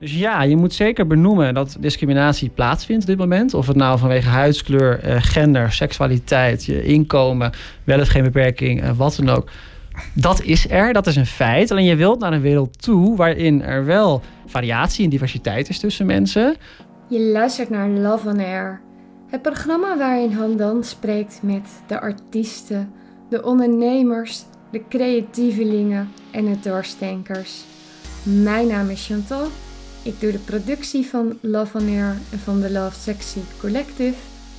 Dus ja, je moet zeker benoemen dat discriminatie plaatsvindt op dit moment. Of het nou vanwege huidskleur, eh, gender, seksualiteit, je inkomen, wel of geen beperking, eh, wat dan ook. Dat is er, dat is een feit. Alleen je wilt naar een wereld toe waarin er wel variatie en diversiteit is tussen mensen. Je luistert naar Love on Air. Het programma waarin Handan spreekt met de artiesten, de ondernemers, de creatievelingen en de doorstenkers. Mijn naam is Chantal. Ik doe de productie van Love on Air en van de Love Sexy Collective.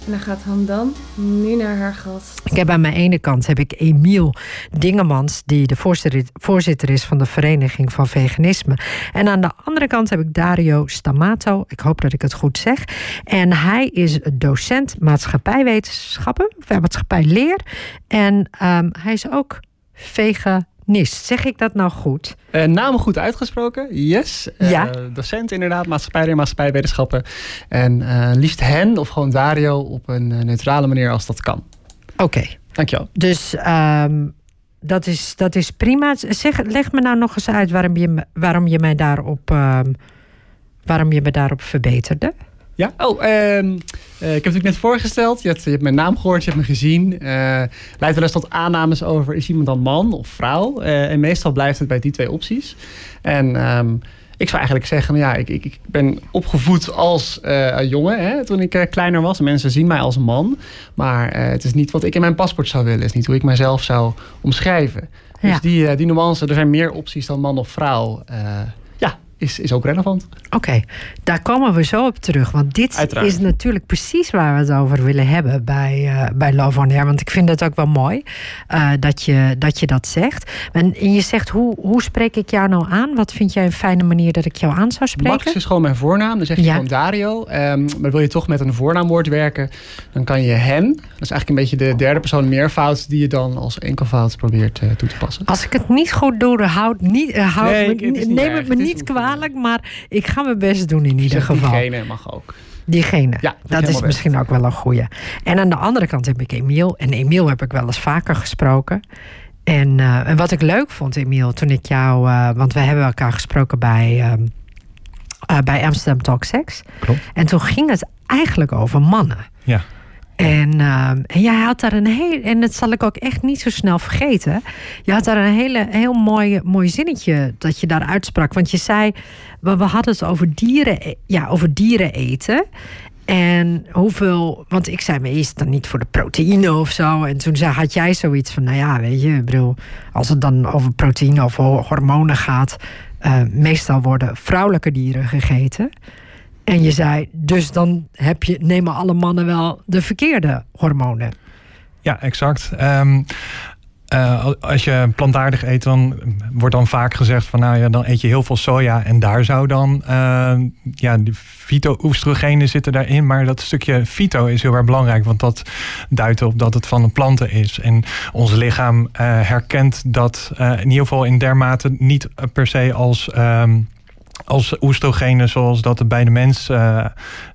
En dan gaat Handan nu naar haar gast. Ik heb aan mijn ene kant heb ik Emiel Dingemans, die de voorzitter is van de Vereniging van Veganisme. En aan de andere kant heb ik Dario Stamato. Ik hoop dat ik het goed zeg. En hij is docent maatschappijwetenschappen, maatschappijleer. En um, hij is ook vegan NIS. Zeg ik dat nou goed? Uh, naam goed uitgesproken, yes. Uh, ja. Docent inderdaad, maatschappij en maatschappijwetenschappen. En uh, liefst hen of gewoon Dario op een neutrale manier als dat kan. Oké. Okay. Dankjewel. Dus um, dat, is, dat is prima. Zeg, leg me nou nog eens uit waarom je, waarom je mij daarop, um, waarom je me daarop verbeterde. Ja? Oh, ehm, eh, ik heb het natuurlijk net voorgesteld. Je hebt, je hebt, mijn naam gehoord, je hebt me gezien. Uh, leidt wel eens tot aannames over... is iemand dan man of vrouw? Uh, en meestal blijft het bij die twee opties. En um, ik zou eigenlijk zeggen... ja, ik, ik, ik ben opgevoed als jongen hè, toen ik kleiner was. Mensen zien mij als man. Maar het is niet wat ik in mijn paspoort zou willen. Het is niet hoe ik mijzelf zou omschrijven. Dus die, die nuance, er zijn meer opties dan man of vrouw is, is ook relevant. Oké, daar komen we zo op terug. Want dit is natuurlijk precies waar we het over willen hebben bij, uh, bij Love on Air. Want ik vind het ook wel mooi uh, dat, je, dat je dat zegt. En, je zegt, hoe, hoe spreek ik jou nou aan? Wat vind jij een fijne manier dat ik jou aan zou spreken? Max is gewoon mijn voornaam. Dan zeg je ja. gewoon Dario. Um, maar wil je toch met een voornaamwoord werken, dan kan je hen. Dat is eigenlijk een beetje de derde persoon meervoud die je dan als enkelvoud probeert uh, toe te passen. Als ik het niet goed doe, houd niet, houd nee, me, het neem het me niet kwalijk maar ik ga mijn best doen in ieder geval. Diegene mag ook. Diegene. Ja, dat, is misschien ook wel een goeie. En aan de andere kant heb ik Emiel. En Emiel heb ik wel eens vaker gesproken. En, uh, en wat ik leuk vond, Emiel, toen ik jou... Uh, want we hebben elkaar gesproken bij, uh, bij Amsterdam Talk Sex. Klopt. En toen ging het eigenlijk over mannen. Ja. En, uh, en jij had daar een heel, en dat zal ik ook echt niet zo snel vergeten. Je had daar een hele, heel mooi, mooi zinnetje dat je daar uitsprak. Want je zei, we, we hadden het over dieren, ja, over dieren eten. En hoeveel, want ik zei, me is dan niet voor de proteïne of zo? En toen zei, had jij zoiets van, nou ja, weet je, ik bedoel, als het dan over proteïne of hormonen gaat, uh, meestal worden vrouwelijke dieren gegeten. En je zei, dus dan heb je, nemen alle mannen wel de verkeerde hormonen. Ja, exact. Um, uh, als je plantaardig eet, dan wordt dan vaak gezegd van nou ja, dan eet je heel veel soja en daar zou dan uh, ja, de fyto-oestrogenen zitten daarin. Maar dat stukje fyto is heel erg belangrijk, want dat duidt op dat het van een planten is. En ons lichaam uh, herkent dat in ieder geval in dermate niet per se als. Um, als oestrogenen zoals dat bij de mens uh,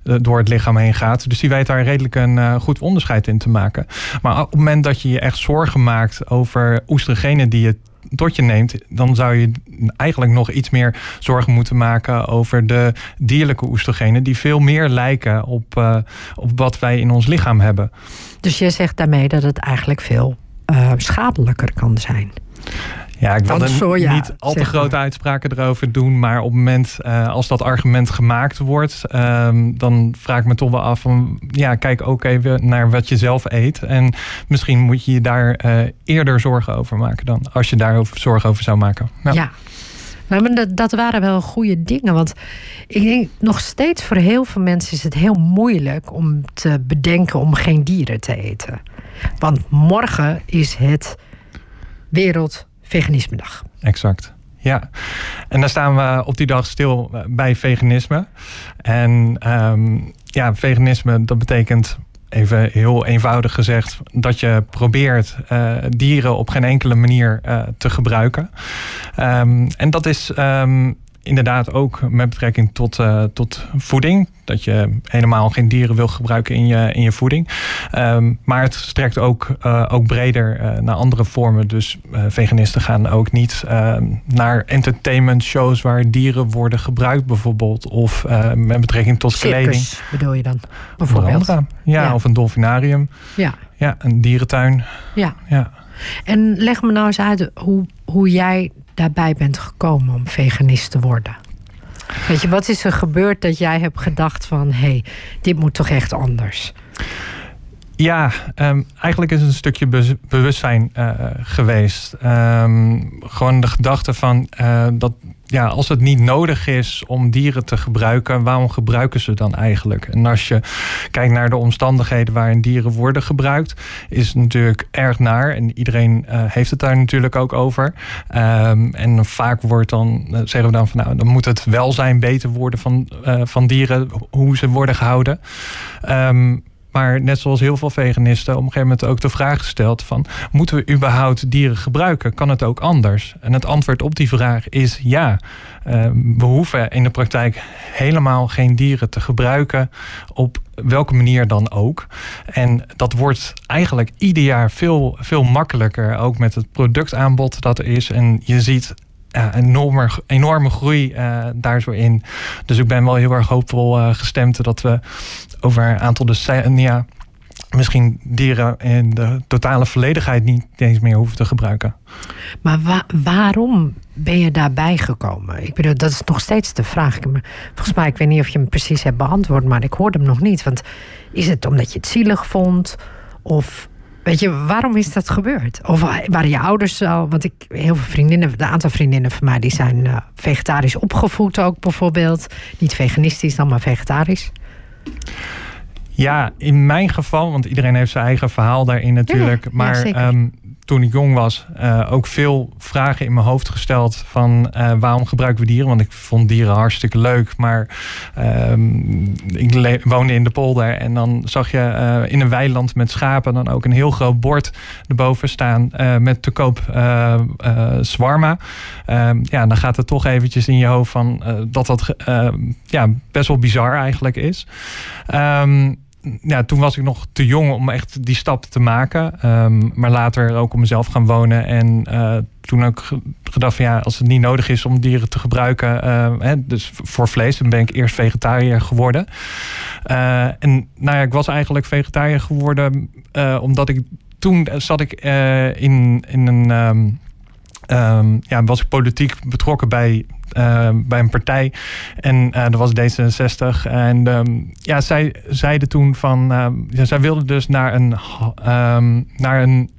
door het lichaam heen gaat. Dus die weet daar redelijk een uh, goed onderscheid in te maken. Maar op het moment dat je je echt zorgen maakt over oestrogenen die je tot je neemt, dan zou je eigenlijk nog iets meer zorgen moeten maken over de dierlijke oestrogenen, die veel meer lijken op, op wat wij in ons lichaam hebben. Dus je zegt daarmee dat het eigenlijk veel schadelijker kan zijn. Ja, ik wil niet al te grote uitspraken erover doen. Maar op het moment uh, als dat argument gemaakt wordt, uh, dan vraag ik me toch wel af van ja, kijk ook even naar wat je zelf eet. En misschien moet je je daar uh, eerder zorgen over maken dan als je daar zorgen over zou maken. Nou. Ja. Maar dat, dat waren wel goede dingen. Want ik denk nog steeds voor heel veel mensen is het heel moeilijk om te bedenken om geen dieren te eten. Want morgen is het wereld Veganisme-dag. Exact. Ja, en daar staan we op die dag stil bij veganisme. En um, ja, veganisme, dat betekent even heel eenvoudig gezegd, dat je probeert uh, dieren op geen enkele manier uh, te gebruiken. Um, en dat is um, inderdaad ook met betrekking tot, uh, tot voeding. Dat je helemaal geen dieren wil gebruiken in je, in je voeding. Um, maar het strekt ook, uh, ook breder uh, naar andere vormen. Dus veganisten gaan ook niet ehm, naar entertainment shows waar dieren worden gebruikt, bijvoorbeeld. Of met betrekking tot Circus, kleding. bedoel je dan? Bijvoorbeeld. Ja, ja, of een dolfinarium. Ja. Ja, een dierentuin. Ja. ja. En leg me nou eens uit hoe, hoe jij daarbij bent gekomen om veganist te worden. Weet je, wat is er gebeurd dat jij hebt gedacht van... hé, hey, dit moet toch echt anders? Ja, um, eigenlijk is het een stukje be bewustzijn uh, geweest. Um, gewoon de gedachte van uh, dat ja, als het niet nodig is om dieren te gebruiken, waarom gebruiken ze dan eigenlijk? En als je kijkt naar de omstandigheden waarin dieren worden gebruikt, is het natuurlijk erg naar. En iedereen uh, heeft het daar natuurlijk ook over. Um, en vaak wordt dan, zeggen we dan van nou, dan moet het welzijn beter worden van, van dieren, hoe ze worden gehouden. Maar net zoals heel veel veganisten op een gegeven moment ook de vraag gesteld van moeten we überhaupt dieren gebruiken? Kan het ook anders? En het antwoord op die vraag is ja. Uh, we hoeven in de praktijk helemaal geen dieren te gebruiken op welke manier dan ook. En dat wordt eigenlijk ieder jaar veel, veel makkelijker, ook met het productaanbod dat er is. En je ziet enorme, enorme groei uh, daar zo in. Dus ik ben wel heel erg hoopvol uh, gestemd dat we over een aantal decennia misschien dieren in de totale volledigheid niet eens meer hoeven te gebruiken. Maar wa waarom ben je daarbij gekomen? Ik bedoel, dat is nog steeds de vraag. Volgens mij, ik weet niet of je hem precies hebt beantwoord, maar ik hoorde hem nog niet. Want is het omdat je het zielig vond? Of Weet je, waarom is dat gebeurd? Of waren je ouders al, want ik, heel veel vriendinnen, een aantal vriendinnen van mij, die zijn uh, vegetarisch opgevoed ook bijvoorbeeld. Niet veganistisch dan, maar vegetarisch. Ja, in mijn geval, want iedereen heeft zijn eigen verhaal daarin natuurlijk. Ja, maar ja, um, toen ik jong was, uh, ook veel vragen in mijn hoofd gesteld van uh, waarom gebruiken we dieren? Want ik vond dieren hartstikke leuk, maar um, ik woonde in de polder en dan zag je uh, in een weiland met schapen dan ook een heel groot bord erboven staan met te koop zwarma. Um, ja, dan gaat het toch eventjes in je hoofd van dat dat ja, best wel bizar eigenlijk is. Um, ja, toen was ik nog te jong om echt die stap te maken. Um, maar later ook om mezelf gaan wonen. En uh, toen ook gedacht van ja, als het niet nodig is om dieren te gebruiken. Uh, hè, dus voor vlees, dan ben ik eerst vegetariër geworden. Uh, en nou ja, ik was eigenlijk vegetariër geworden omdat ik toen zat ik in, in een. Um, Um, ja, was ik politiek betrokken bij, uh, bij een partij. En uh, dat was D66. En um, ja, zij zeiden toen van. Uh, zij wilden dus naar een. Naar een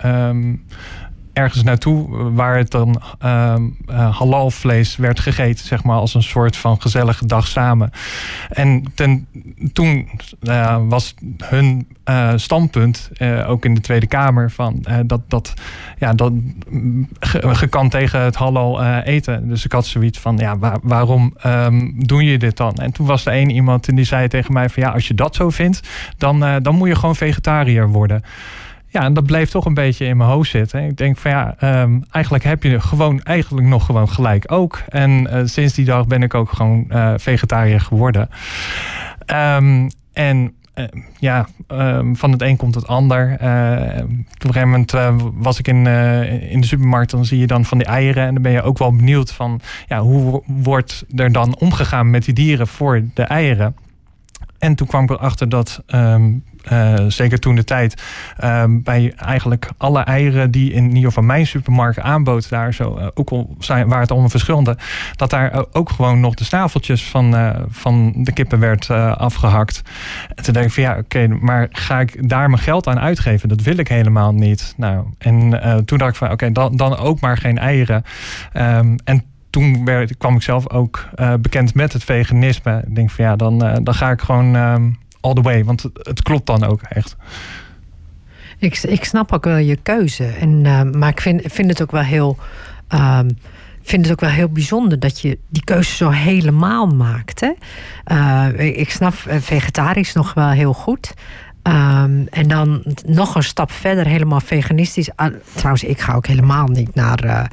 ergens naartoe waar het dan uh, uh, halalvlees werd gegeten, zeg maar, als een soort van gezellige dag samen. En toen uh, was hun standpunt, ook in de Tweede Kamer, van dat, dat, ja, dat gekant tegen het halal eten. Dus ik had zoiets van, ja, waar, waarom um, doe je dit dan? En toen was er één iemand en die zei tegen mij van, ja, als je dat zo vindt, dan, dan moet je gewoon vegetariër worden. Ja, en dat bleef toch een beetje in mijn hoofd zitten. Ik denk van ja, um, eigenlijk heb je gewoon eigenlijk nog gewoon gelijk ook. En uh, sinds die dag ben ik ook gewoon uh, vegetariër geworden. Um, en uh, ja, um, van het een komt het ander. op een gegeven moment was ik in, in de supermarkt. Dan zie je dan van die eieren. En dan ben je ook wel benieuwd van ja, hoe wordt er dan omgegaan met die dieren voor de eieren. En toen kwam ik erachter dat uh, zeker toen de tijd, uh, bij eigenlijk alle eieren die in ieder geval mijn supermarkt aanbood, daar zo, uh, ook al waar het allemaal verschillende, dat daar ook gewoon nog de snaveltjes van, van de kippen werd afgehakt. En toen dacht ik van ja, oké, maar ga ik daar mijn geld aan uitgeven? Dat wil ik helemaal niet. Nou, en toen dacht ik van oké, dan, dan ook maar geen eieren. Um, en toen kwam ik zelf ook bekend met het veganisme. Ik denk van ja, dan, dan ga ik gewoon um, all the way. Want het, klopt dan ook echt. Ik, ik snap ook wel je keuze. En, uh, maar ik vind, vind het ook wel heel. Um, vind het ook wel heel bijzonder dat je die keuze zo helemaal maakt. Hè? ik snap vegetarisch nog wel heel goed. Ehm, en dan nog een stap verder, helemaal veganistisch. Ah, trouwens, ik ga ook helemaal niet naar uh,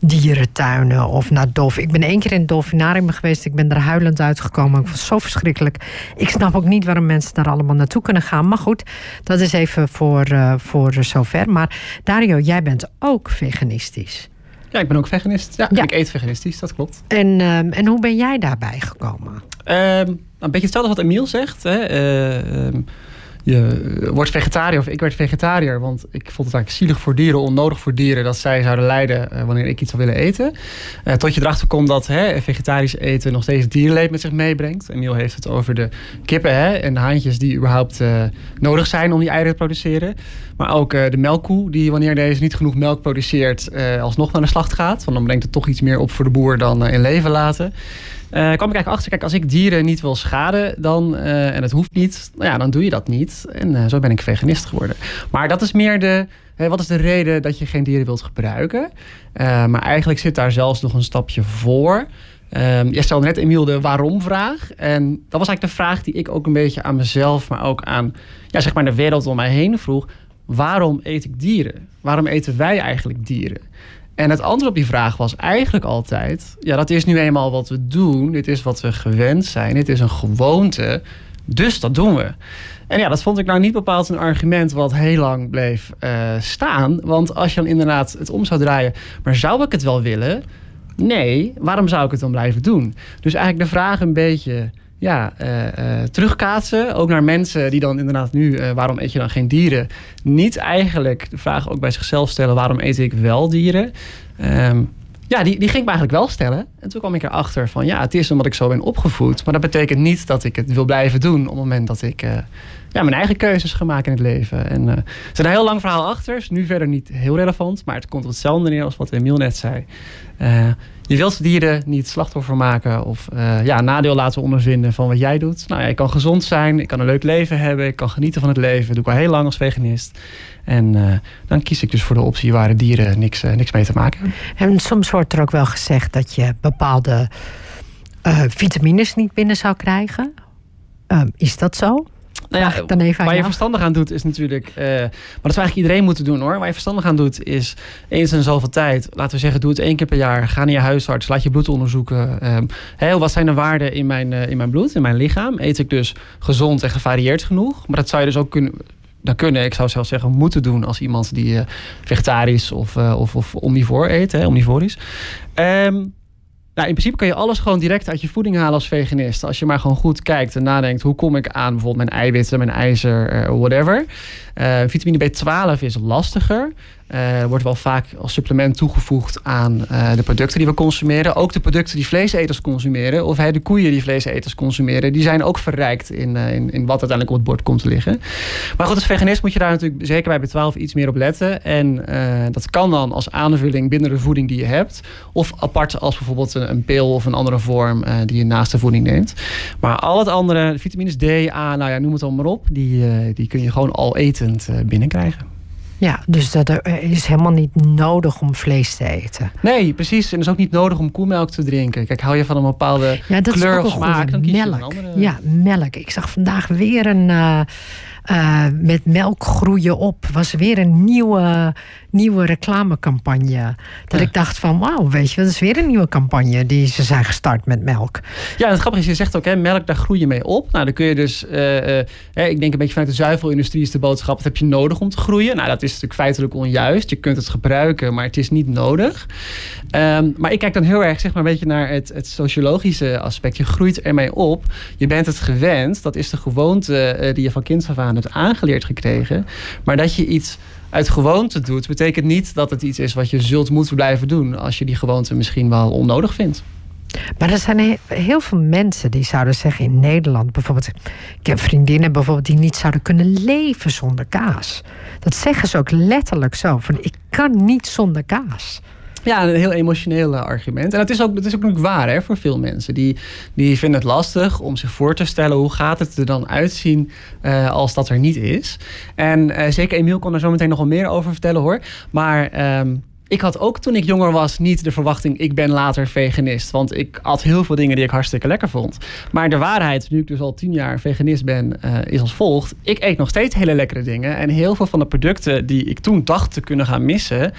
dierentuinen of naar dolf. Ik ben één keer in het dolfinarium geweest. Ik ben er huilend uitgekomen. Ik het zo verschrikkelijk. Ik snap ook niet waarom mensen daar allemaal naartoe kunnen gaan. Maar goed, dat is even voor, uh, voor zover. Maar Dario, jij bent ook veganistisch. Ja, ik ben ook veganist. Ja, ik eet veganistisch, dat klopt. En, um, en hoe ben jij daarbij gekomen? Um, een beetje hetzelfde wat Emiel zegt. Hè. Um, je wordt vegetariër of ik werd vegetariër. Want ik vond het eigenlijk zielig voor dieren, onnodig voor dieren... dat zij zouden lijden uh, wanneer ik iets zou willen eten. Uh, tot je erachter komt dat hè, vegetarisch eten nog steeds dierenleed met zich meebrengt. Emiel heeft het over de kippen hè, en de haantjes die überhaupt nodig zijn om die eieren te produceren. Maar ook de melkkoe die wanneer deze niet genoeg melk produceert... alsnog naar de slacht gaat. Want dan brengt het toch iets meer op voor de boer dan in leven laten. Uh, kwam ik eigenlijk achter, kijk, als ik dieren niet wil schaden, dan, uh, en het hoeft niet, nou ja, dan doe je dat niet. En uh, zo ben ik veganist geworden. Maar dat is meer de, wat is de reden dat je geen dieren wilt gebruiken? maar eigenlijk zit daar zelfs nog een stapje voor. Um, stelde net, Emiel, de waarom-vraag. En dat was eigenlijk de vraag die ik ook een beetje aan mezelf, maar ook aan ja, zeg maar de wereld om mij heen vroeg. Waarom eet ik dieren? Waarom eten wij eigenlijk dieren? En het antwoord op die vraag was eigenlijk altijd: ja, dat is nu eenmaal wat we doen. Dit is wat we gewend zijn. Dit is een gewoonte. Dus dat doen we. En ja, dat vond ik nou niet bepaald een argument wat heel lang bleef uh, staan. Want als je dan inderdaad het om zou draaien, maar zou ik het wel willen? Nee, waarom zou ik het dan blijven doen? Dus eigenlijk de vraag een beetje ja, uh, uh, terugkaatsen. Ook naar mensen die dan inderdaad nu, uh, waarom eet je dan geen dieren? Niet eigenlijk de vraag ook bij zichzelf stellen, waarom eet ik wel dieren? Um, ja, die, die ging ik me eigenlijk wel stellen. En toen kwam ik erachter van, ja, het is omdat ik zo ben opgevoed. Maar dat betekent niet dat ik het wil blijven doen op het moment dat ik ja, mijn eigen keuzes maken in het leven. En er zit een heel lang verhaal achter. Is nu verder niet heel relevant, maar het komt op hetzelfde neer als wat Emiel net zei je wilt dieren niet slachtoffer maken of uh, ja, nadeel laten ondervinden van wat jij doet. Nou ja, ik kan gezond zijn, ik kan een leuk leven hebben, ik kan genieten van het leven. Dat doe ik al heel lang als veganist. En uh, dan kies ik dus voor de optie waar de dieren niks, uh, niks mee te maken hebben. En soms wordt er ook wel gezegd dat je bepaalde vitamines niet binnen zou krijgen. is dat zo? Nou ja, dan even waar je verstandig aan doet is natuurlijk... Uh, maar dat zou eigenlijk iedereen moeten doen hoor. Waar je verstandig aan doet is eens in zoveel tijd... laten we zeggen, doe het één keer per jaar. Ga naar je huisarts, laat je bloed onderzoeken. Um, hey, wat zijn de waarden in mijn, uh, in mijn bloed, in mijn lichaam? Eet ik dus gezond en gevarieerd genoeg? Maar dat zou je dus ook kunnen dan kunnen, ik zou zelfs zeggen, moeten doen als iemand die uh, vegetarisch of, uh, of, of omnivoor eet, hè, omnivorisch. Um, nou, in principe kan je alles gewoon direct uit je voeding halen als veganist. Als je maar gewoon goed kijkt en nadenkt, hoe kom ik aan bijvoorbeeld mijn eiwitten, mijn ijzer, uh, whatever. Uh, vitamine B12 is lastiger. Uh, wordt wel vaak als supplement toegevoegd aan de producten die we consumeren. Ook de producten die vleeseters consumeren, of hey, de koeien die vleeseters consumeren, die zijn ook verrijkt in, in, in, wat uiteindelijk op het bord komt te liggen. Maar goed, als veganist moet je daar natuurlijk zeker bij B12 iets meer op letten. En dat kan dan als aanvulling binnen de voeding die je hebt, of apart als bijvoorbeeld een, een pil of een andere vorm die je naast de voeding neemt. Maar al het andere, vitamines D, A, nou ja, noem het allemaal maar op, die, die kun je gewoon al etend binnenkrijgen. Ja, dus dat er is helemaal niet nodig om vlees te eten. Nee, precies. En het is ook niet nodig om koemelk te drinken. Kijk, hou je van een bepaalde ja, dat kleur of smaak, dan kies melk. je een andere. Ja, melk. Ik zag vandaag weer een... Uh, uh, met melk groeien op. Was weer een nieuwe, nieuwe reclamecampagne. Dat ja. ik dacht van wauw, weet je, dat is weer een nieuwe campagne die ze zijn gestart met melk. Ja, het grappige is, je zegt ook, hè, melk, daar groei je mee op. Nou, dan kun je dus, uh, uh, ik denk een beetje vanuit de zuivelindustrie is de boodschap, dat heb je nodig om te groeien. Nou, dat is natuurlijk feitelijk onjuist. Je kunt het gebruiken, maar het is niet nodig. Um, maar ik kijk dan heel erg, zeg maar, een beetje naar het, het sociologische aspect. Je groeit ermee op. Je bent het gewend. Dat is de gewoonte die je van kinds af aan aangeleerd gekregen. Maar dat je iets uit gewoonte doet, betekent niet dat het iets is wat je zult moeten blijven doen als je die gewoonte misschien wel onnodig vindt. Maar er zijn heel veel mensen die zouden zeggen in Nederland bijvoorbeeld. Ik heb vriendinnen bijvoorbeeld die niet zouden kunnen leven zonder kaas. Dat zeggen ze ook letterlijk zo: van ik kan niet zonder kaas. Ja, een heel emotioneel argument. En dat is ook, dat is ook natuurlijk waar hè, voor veel mensen. Die, die vinden het lastig om zich voor te stellen hoe gaat het er dan uitzien uh, als dat er niet is. En uh, zeker Emiel kon er zo meteen nog wel meer over vertellen hoor. Maar um, ik had ook toen ik jonger was niet de verwachting, ik ben later veganist. Want ik had heel veel dingen die ik hartstikke lekker vond. Maar de waarheid, nu ik dus al tien jaar veganist ben, uh, is als volgt. Ik eet nog steeds hele lekkere dingen. En heel veel van de producten die ik toen dacht te kunnen gaan missen,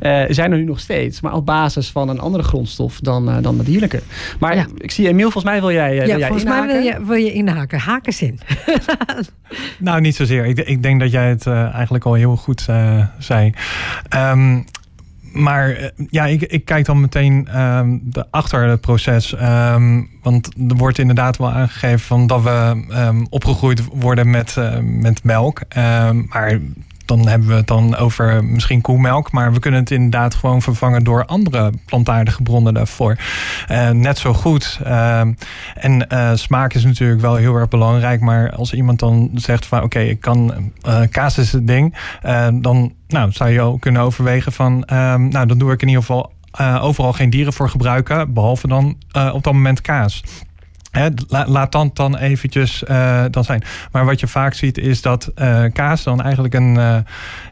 uh, zijn er nu nog steeds. Maar op basis van een andere grondstof dan, uh, dan de dierlijke. Maar ja. ik zie Emiel, volgens mij wil jij, ja, wil jij volgens inhaken? mij wil je, wil je inhaken. Haken zin. nou, niet zozeer. Ik, ik denk dat jij het eigenlijk al heel goed zei. Um, maar ja, ik, ik kijk dan meteen um, de, achter het proces. Um, want er wordt inderdaad wel aangegeven van dat we um, opgegroeid worden met, uh, met melk. maar dan hebben we het dan over misschien koemelk. Maar we kunnen het inderdaad gewoon vervangen door andere plantaardige bronnen daarvoor. Uh, net zo goed. Uh, en uh, smaak is natuurlijk wel heel erg belangrijk. Maar als iemand dan zegt van oké, ik kan kaas is het ding. dan nou, zou je ook kunnen overwegen van ehm, nou, dan doe ik in ieder geval overal geen dieren voor gebruiken. Behalve dan op dat moment kaas. He, laat dan, dan eventjes uh, dan zijn. Maar wat je vaak ziet is dat uh, kaas dan eigenlijk een, uh,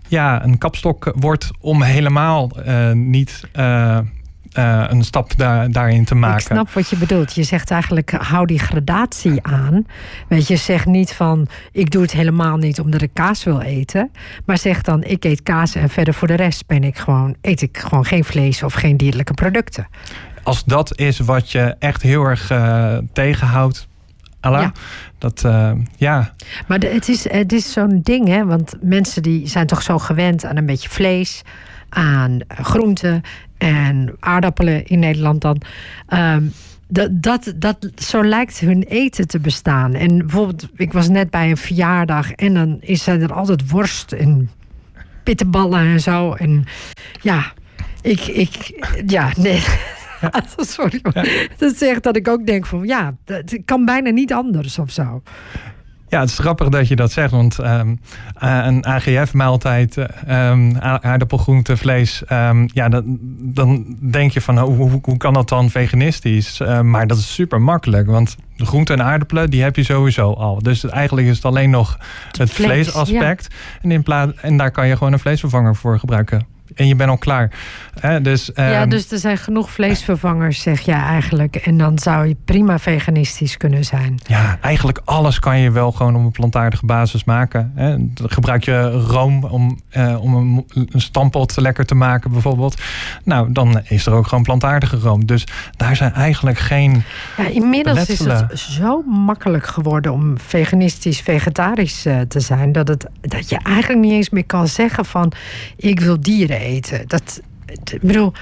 ja, een kapstok wordt om helemaal niet een stap daar, daarin te maken. Ik snap wat je bedoelt. Je zegt eigenlijk hou die gradatie aan. Weet je, zeg niet van ik doe het helemaal niet omdat ik kaas wil eten. Maar zeg dan ik eet kaas en verder voor de rest ben ik gewoon, eet ik gewoon geen vlees of geen dierlijke producten als dat is wat je echt heel erg uh, tegenhoudt. Allah, ja. Dat, uh, ja. Maar de, het is, het is zo'n ding, hè? Want mensen die zijn toch zo gewend aan een beetje vlees, aan groenten en aardappelen in Nederland dan. Um, dat, dat, dat, zo lijkt hun eten te bestaan. En bijvoorbeeld, ik was net bij een verjaardag en dan is er altijd worst en bitterballen en zo. En ja, ik, ik ja, nee. sorry. Dat zegt dat ik ook denk van ja, het kan bijna niet anders of zo. Ja, het is grappig dat je dat zegt, want um, een AGF-maaltijd, um, aardappelgroente, vlees, um, ja, dat, dan denk je van hoe, hoe, hoe kan dat dan veganistisch? maar dat is super makkelijk, want de groente en aardappelen, die heb je sowieso al. Dus eigenlijk is het alleen nog het Vlees, vleesaspect. Ja. En, in plaats, en daar kan je gewoon een vleesvervanger voor gebruiken en je bent al klaar. dus, ja, um... dus er zijn genoeg vleesvervangers, zeg jij eigenlijk. En dan zou je prima veganistisch kunnen zijn. Ja, eigenlijk alles kan je wel gewoon op een plantaardige basis maken. Gebruik je room om, uh, om een, een stampot lekker te maken, bijvoorbeeld. Nou, dan is er ook gewoon plantaardige room. Dus daar zijn eigenlijk geen. Ja, inmiddels is het zo makkelijk geworden om veganistisch, vegetarisch uh, te zijn. Dat, het, dat je eigenlijk niet eens meer kan zeggen van ik wil dieren Dat, ik bedoel,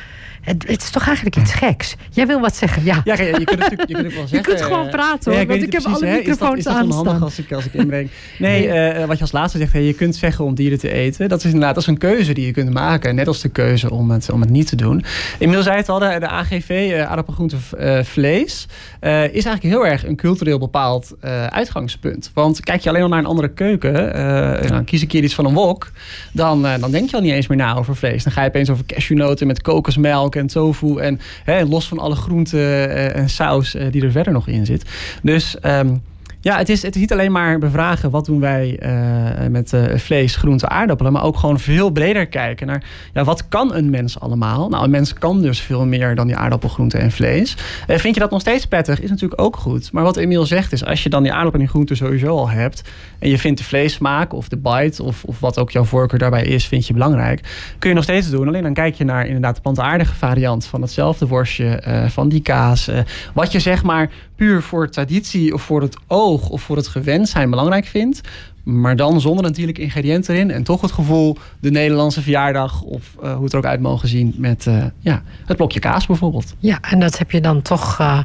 het, het, is toch eigenlijk iets geks. Jij wil wat zeggen, ja. Ja, je kunt het, je kunt wel zeggen. Je kunt gewoon praten hoor, ja, want ik heb alle hè, microfoons is dat, is dat onhandig als ik, als ik inbreng? Nee, nee. Uh, wat je als laatste zegt, je kunt zeggen om dieren te eten. Dat is inderdaad dat is een keuze die je kunt maken. Net als de keuze om het, om het niet te doen. Inmiddels zei het al, de, de AGV, uh, aardappelgroente uh, vlees, is eigenlijk heel erg een cultureel bepaald uitgangspunt. Want kijk je alleen al naar een andere keuken, en dan kies ik hier iets van een wok, dan, dan denk je al niet eens meer na over vlees. Dan ga je opeens over cashewnoten met kokosmelk en tofu en hè, los van alle groenten en saus die er verder nog in zit. Dus um, ja, het is, het is niet alleen maar bevragen wat doen wij uh, met uh, vlees, groenten, aardappelen, maar ook gewoon veel breder kijken naar ja, wat kan een mens allemaal? Nou, een mens kan dus veel meer dan die aardappel, groenten en vlees. Uh, vind je dat nog steeds prettig? Is natuurlijk ook goed. Maar wat Emiel zegt is, als je dan die aardappel en die groenten sowieso al hebt en je vindt de vleessmaak of de bite of, of wat ook jouw voorkeur daarbij is, vind je belangrijk, kun je nog steeds doen. Alleen dan kijk je naar inderdaad de plantaardige variant van hetzelfde worstje, van die kaas. wat je zeg maar puur voor traditie of voor het oog of voor het gewend zijn belangrijk vindt. Maar dan zonder natuurlijk ingrediënt erin. En toch het gevoel, de Nederlandse verjaardag. Of uh, hoe het er ook uit mogen zien met uh, ja, het blokje kaas bijvoorbeeld. Ja, en dat heb je dan toch, uh,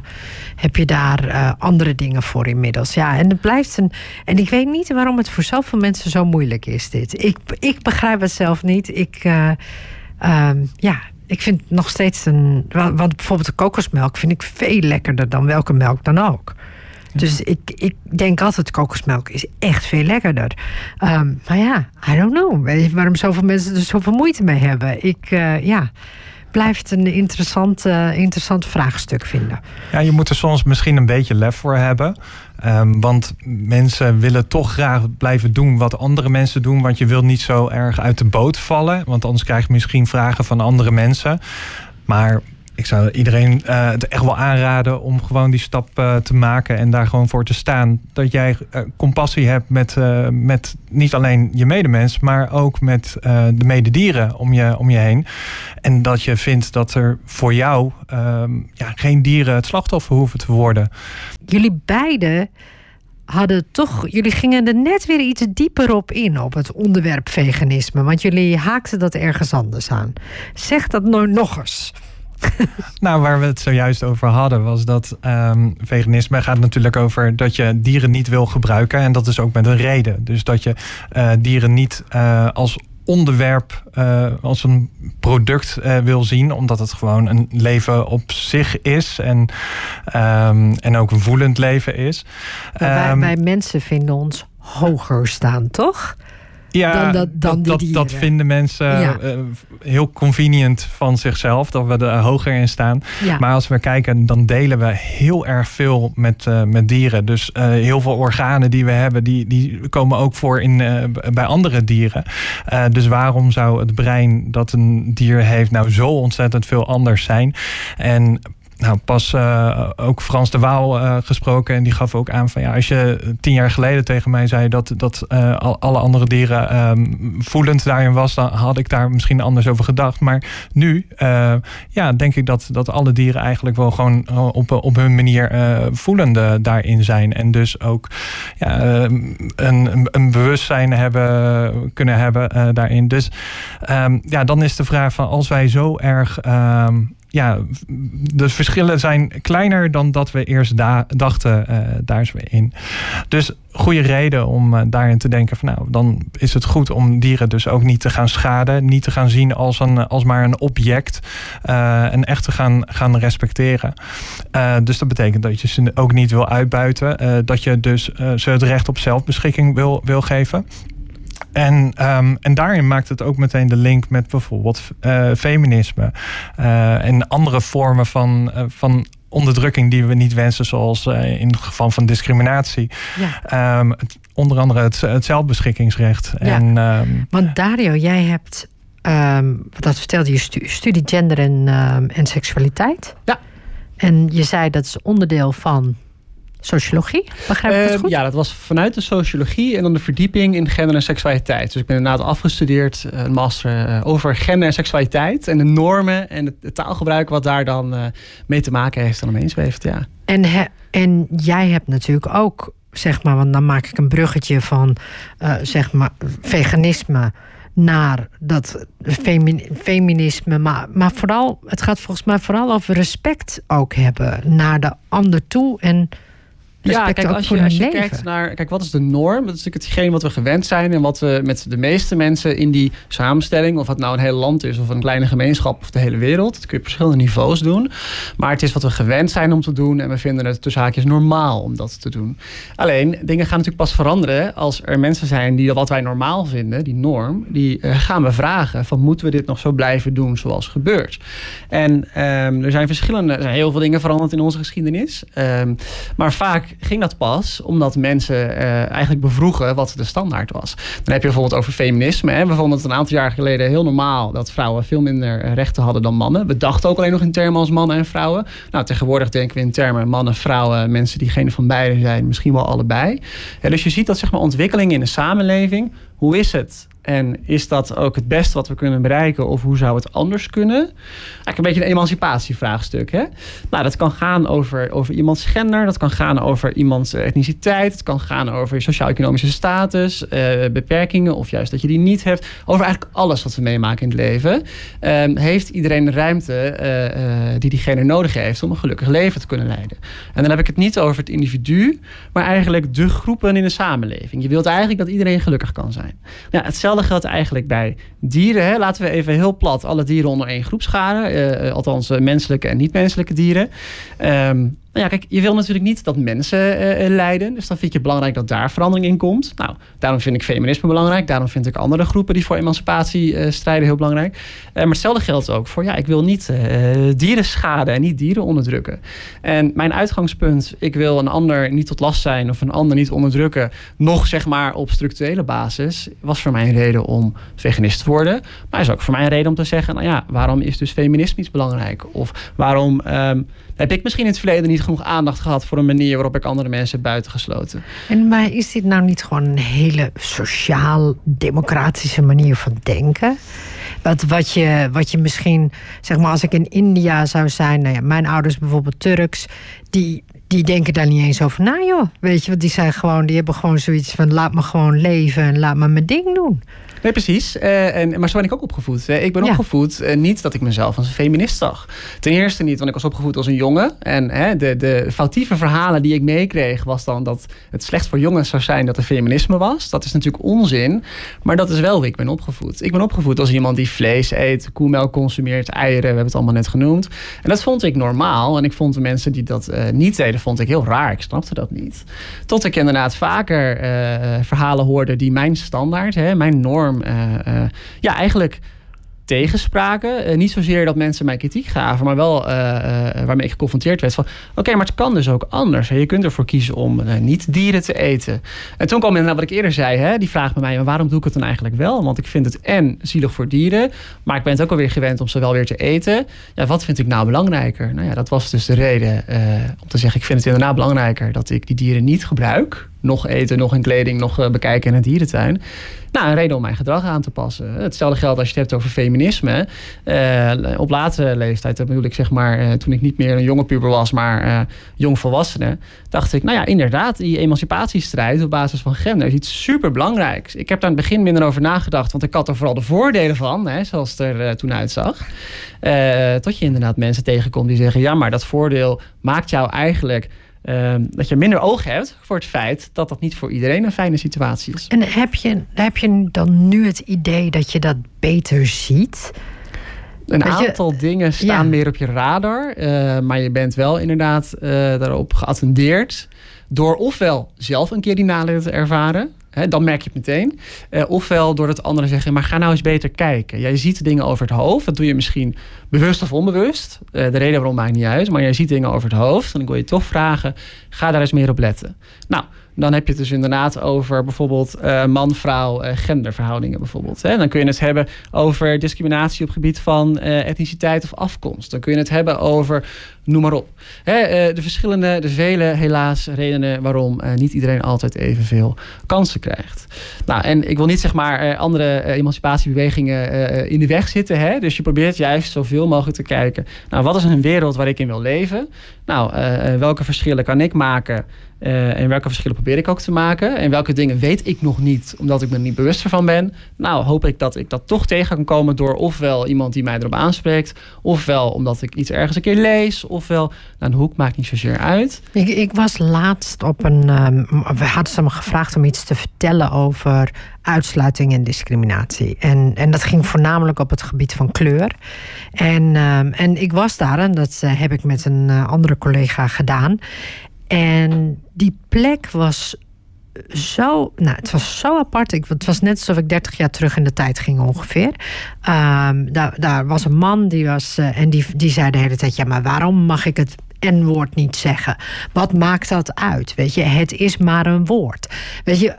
heb je daar andere dingen voor inmiddels. Ja, en het blijft een. En ik weet niet waarom het voor zoveel mensen zo moeilijk is dit. Ik, ik begrijp het zelf niet. Ik, um, ja, ik vind nog steeds een. Want bijvoorbeeld de kokosmelk vind ik veel lekkerder dan welke melk dan ook. Dus ik, ik denk altijd, kokosmelk is echt veel lekkerder. Um, maar ja, I don't know. Waarom zoveel mensen er zoveel moeite mee hebben. Ik, uh, ja. blijf het een interessant, uh, interessant vraagstuk vinden. Ja, je moet er soms misschien een beetje lef voor hebben. Um, want mensen willen toch graag blijven doen wat andere mensen doen. Want je wilt niet zo erg uit de boot vallen. Want anders krijg je misschien vragen van andere mensen. Maar ik zou iedereen uh, het echt wel aanraden om gewoon die stap uh, te maken en daar gewoon voor te staan. Dat jij uh, compassie hebt met, met niet alleen je medemens, maar ook met de mededieren om je, om je heen. En dat je vindt dat er voor jou ehm, ja, geen dieren het slachtoffer hoeven te worden. Jullie beiden hadden toch, jullie gingen er net weer iets dieper op in, op het onderwerp veganisme. Want jullie haakten dat ergens anders aan. Zeg dat nou nog eens. nou, waar we het zojuist over hadden, was dat um, veganisme gaat natuurlijk over dat je dieren niet wil gebruiken. En dat is ook met een reden. Dus dat je uh, dieren niet uh, als onderwerp uh, als een product uh, wil zien, omdat het gewoon een leven op zich is en, um, en ook een voelend leven is. Wij, um, wij mensen vinden ons hoger staan, toch? Ja, dan dat, dan dat, dat, dat, vinden mensen ja. uh, heel convenient van zichzelf, dat we er hoger in staan. Ja. Maar als we kijken, dan delen we heel erg veel met, uh, met dieren. Dus uh, heel veel organen die we hebben, die, die komen ook voor in, bij andere dieren. dus waarom zou het brein dat een dier heeft nou zo ontzettend veel anders zijn? En nou, pas uh, ook Frans de Waal uh, gesproken. En die gaf ook aan van ja, als je tien jaar geleden tegen mij zei dat, dat uh, alle andere dieren um, voelend daarin was, dan had ik daar misschien anders over gedacht. Maar nu ja, denk ik dat, dat alle dieren eigenlijk wel gewoon op, op hun manier voelende daarin zijn. En dus ook ja, een, een bewustzijn hebben, kunnen hebben daarin. Dus um, ja, dan is de vraag van als wij zo erg. Ja, de verschillen zijn kleiner dan dat we eerst da dachten. Uh, daar is in. Dus goede reden om uh, daarin te denken van nou, dan is het goed om dieren dus ook niet te gaan schaden. Niet te gaan zien als, een, als maar een object. Uh, en echt te gaan, gaan respecteren. dus dat betekent dat je ze ook niet wil uitbuiten. dat je dus ze het recht op zelfbeschikking wil, wil geven. En, um, en daarin maakt het ook meteen de link met bijvoorbeeld uh, feminisme uh, en andere vormen van, uh, van onderdrukking die we niet wensen, zoals in het geval van discriminatie. Ja. Um, het, onder andere het, het zelfbeschikkingsrecht. Ja. En, um, Want Dario, jij hebt, dat vertelde je, stu studie gender en, en seksualiteit. Ja. En je zei dat is onderdeel van sociologie. Begrijp ik uh, dat goed? Ja, dat was vanuit de sociologie en dan de verdieping in gender en seksualiteit. Dus ik ben inderdaad afgestudeerd, een master uh, over gender en seksualiteit en de normen en het, taalgebruik wat daar dan uh, mee te maken heeft en omheen zweeft. Ja. En, he, en jij hebt natuurlijk ook, zeg maar, want dan maak ik een bruggetje van zeg maar veganisme naar dat femi feminisme. Maar, maar vooral, het gaat volgens mij vooral over respect ook hebben naar de ander toe en ja, kijk, als je, als je kijkt naar, kijk, wat is de norm? Dat is natuurlijk hetgeen wat we gewend zijn en wat we met de meeste mensen in die samenstelling, of het nou een heel land is of een kleine gemeenschap of de hele wereld, dat kun je op verschillende niveaus doen. Maar het is wat we gewend zijn om te doen en we vinden het tussen haakjes normaal om dat te doen. Alleen, dingen gaan natuurlijk pas veranderen als er mensen zijn die wat wij normaal vinden, die norm, die uh, gaan we vragen van moeten we dit nog zo blijven doen zoals gebeurt. En um, er zijn verschillende, er zijn heel veel dingen veranderd in onze geschiedenis, um, maar vaak ging dat pas omdat mensen uh, eigenlijk bevroegen wat de standaard was. Dan heb je bijvoorbeeld over feminisme. Hè. We vonden het een aantal jaar geleden heel normaal dat vrouwen veel minder rechten hadden dan mannen. We dachten ook alleen nog in termen als mannen en vrouwen. Nou, tegenwoordig denken we in termen mannen, vrouwen, mensen die geen van beide zijn, misschien wel allebei. Ja, dus je ziet dat zeg maar ontwikkelingen in de samenleving. Hoe is het en is dat ook het beste wat we kunnen bereiken? Of hoe zou het anders kunnen? Eigenlijk een beetje een emancipatievraagstuk. Hè? Nou, dat kan gaan over, over iemands gender. Dat kan gaan over iemands etniciteit. Het kan gaan over je sociaal-economische status. Uh, beperkingen of juist dat je die niet hebt. Over eigenlijk alles wat we meemaken in het leven. Um, heeft iedereen de ruimte uh, uh, die diegene nodig heeft om een gelukkig leven te kunnen leiden. En dan heb ik het niet over het individu. Maar eigenlijk de groepen in de samenleving. Je wilt eigenlijk dat iedereen gelukkig kan zijn. Ja, hetzelfde geldt eigenlijk bij dieren. Hè. Laten we even heel plat alle dieren onder één groep scharen. Uh, althans, uh, menselijke en niet-menselijke dieren. Um, Nou ja, kijk, je wil natuurlijk niet dat mensen uh, lijden. Dus dan vind je het belangrijk dat daar verandering in komt. Nou, daarom vind ik feminisme belangrijk. Daarom vind ik andere groepen die voor emancipatie uh, strijden heel belangrijk. maar hetzelfde geldt ook voor, ja, ik wil niet dieren schaden en niet dieren onderdrukken. En mijn uitgangspunt, ik wil een ander niet tot last zijn of een ander niet onderdrukken, nog zeg maar op structurele basis, was voor mij een reden om veganist te worden. Maar is ook voor mij een reden om te zeggen, nou ja, waarom is dus feminisme iets belangrijk? Of waarom um, heb ik misschien in het verleden niet genoeg aandacht gehad voor een manier waarop ik andere mensen buitengesloten. En maar is dit nou niet gewoon een hele sociaal-democratische manier van denken? Wat, wat, je, wat je misschien, zeg maar, als ik in India zou zijn, nou ja, mijn ouders bijvoorbeeld Turks, die, die denken daar niet eens over na, joh. Weet je, want die zijn gewoon, die hebben gewoon zoiets van: laat me gewoon leven en laat me mijn ding doen. Nee, precies. Uh, en, maar zo ben ik ook opgevoed. Ik ben opgevoed uh, niet dat ik mezelf als een feminist zag. Ten eerste niet, want ik was opgevoed als een jongen. En hè, de, de foutieve verhalen die ik meekreeg... was dan dat het slecht voor jongens zou zijn dat er feminisme was. Dat is natuurlijk onzin. Maar dat is wel wie ik ben opgevoed. Ik ben opgevoed als iemand die vlees eet, koemelk consumeert, eieren. We hebben het allemaal net genoemd. En dat vond ik normaal. En ik vond de mensen die dat uh, niet deden, vond ik heel raar. Ik snapte dat niet. Tot ik inderdaad vaker verhalen hoorde die mijn standaard, hè, mijn norm uh, ja, eigenlijk tegenspraken. Uh, niet zozeer dat mensen mij kritiek gaven, maar wel waarmee ik geconfronteerd werd van... oké, maar het kan dus ook anders. Hè? Je kunt ervoor kiezen om niet dieren te eten. En toen kwam inderdaad wat ik eerder zei, hè? die vraag bij mij... Waarom doe ik het dan eigenlijk wel? Want ik vind het en zielig voor dieren... maar ik ben het ook alweer gewend om ze wel weer te eten. Ja, wat vind ik nou belangrijker? Nou ja, dat was dus de reden om te zeggen... ik vind het inderdaad belangrijker dat ik die dieren niet gebruik nog eten, nog in kleding, nog eh, bekijken in het dierentuin. Nou, een reden om mijn gedrag aan te passen. Hetzelfde geldt als je het hebt over feminisme. Uh, op latere leeftijd, dat bedoel ik zeg maar, uh, toen ik niet meer een jonge puber was, maar uh, jong volwassene, dacht ik, nou ja, inderdaad, die emancipatiestrijd op basis van gender is iets super belangrijks. Ik heb daar in het begin minder over nagedacht, want ik had er vooral de voordelen van, hè, zoals het er toen uitzag. tot je inderdaad mensen tegenkomt die zeggen, ja, maar dat voordeel maakt jou eigenlijk Ehm, dat je minder oog hebt voor het feit dat dat niet voor iedereen een fijne situatie is. En heb je, heb je dan nu het idee dat je dat beter ziet? Een aantal dingen staan meer op je radar, uh, maar je bent wel inderdaad uh, daarop geattendeerd door ofwel zelf een keer die nadelen te ervaren, dan merk je het meteen. Uh, ofwel doordat anderen zeggen, maar ga nou eens beter kijken. Jij ziet dingen over het hoofd. Dat doe je misschien bewust of onbewust. Uh, de reden waarom maakt niet uit. Maar jij ziet dingen over het hoofd. En ik wil je toch vragen, ga daar eens meer op letten. Nou, dan heb je het dus inderdaad over bijvoorbeeld uh, man-vrouw uh, genderverhoudingen bijvoorbeeld. Hè? Dan kun je het hebben over discriminatie op gebied van uh, etniciteit of afkomst. Dan kun je het hebben over, noem maar op. Hè? de verschillende, de vele helaas redenen waarom niet iedereen altijd evenveel kansen krijgt. Nou, en ik wil niet zeg maar andere emancipatiebewegingen in de weg zitten. Hè? Dus je probeert juist zoveel mogelijk te kijken. Nou, wat is een wereld waar ik in wil leven? Nou, welke verschillen kan ik maken? Uh, en welke verschillen probeer ik ook te maken? En welke dingen weet ik nog niet, omdat ik me niet bewust ervan ben? Nou, hoop ik dat ik dat toch tegen kan komen door ofwel iemand die mij erop aanspreekt, ofwel omdat ik iets ergens een keer lees, ofwel, nou, een hoek maakt niet zozeer uit. Ik, ik was laatst op een. Um, we hadden ze me gevraagd om iets te vertellen over uitsluiting en discriminatie. En, en dat ging voornamelijk op het gebied van kleur. En, um, en ik was daar, en dat uh, heb ik met een uh, andere collega gedaan. En die plek was zo, nou, het was zo apart. Ik, het was net alsof ik 30 jaar terug in de tijd ging ongeveer. Um, daar, daar was een man die was, uh, en die, die zei de hele tijd: Ja, maar waarom mag ik het N-woord niet zeggen? Wat maakt dat uit? Weet je, het is maar een woord. Weet je,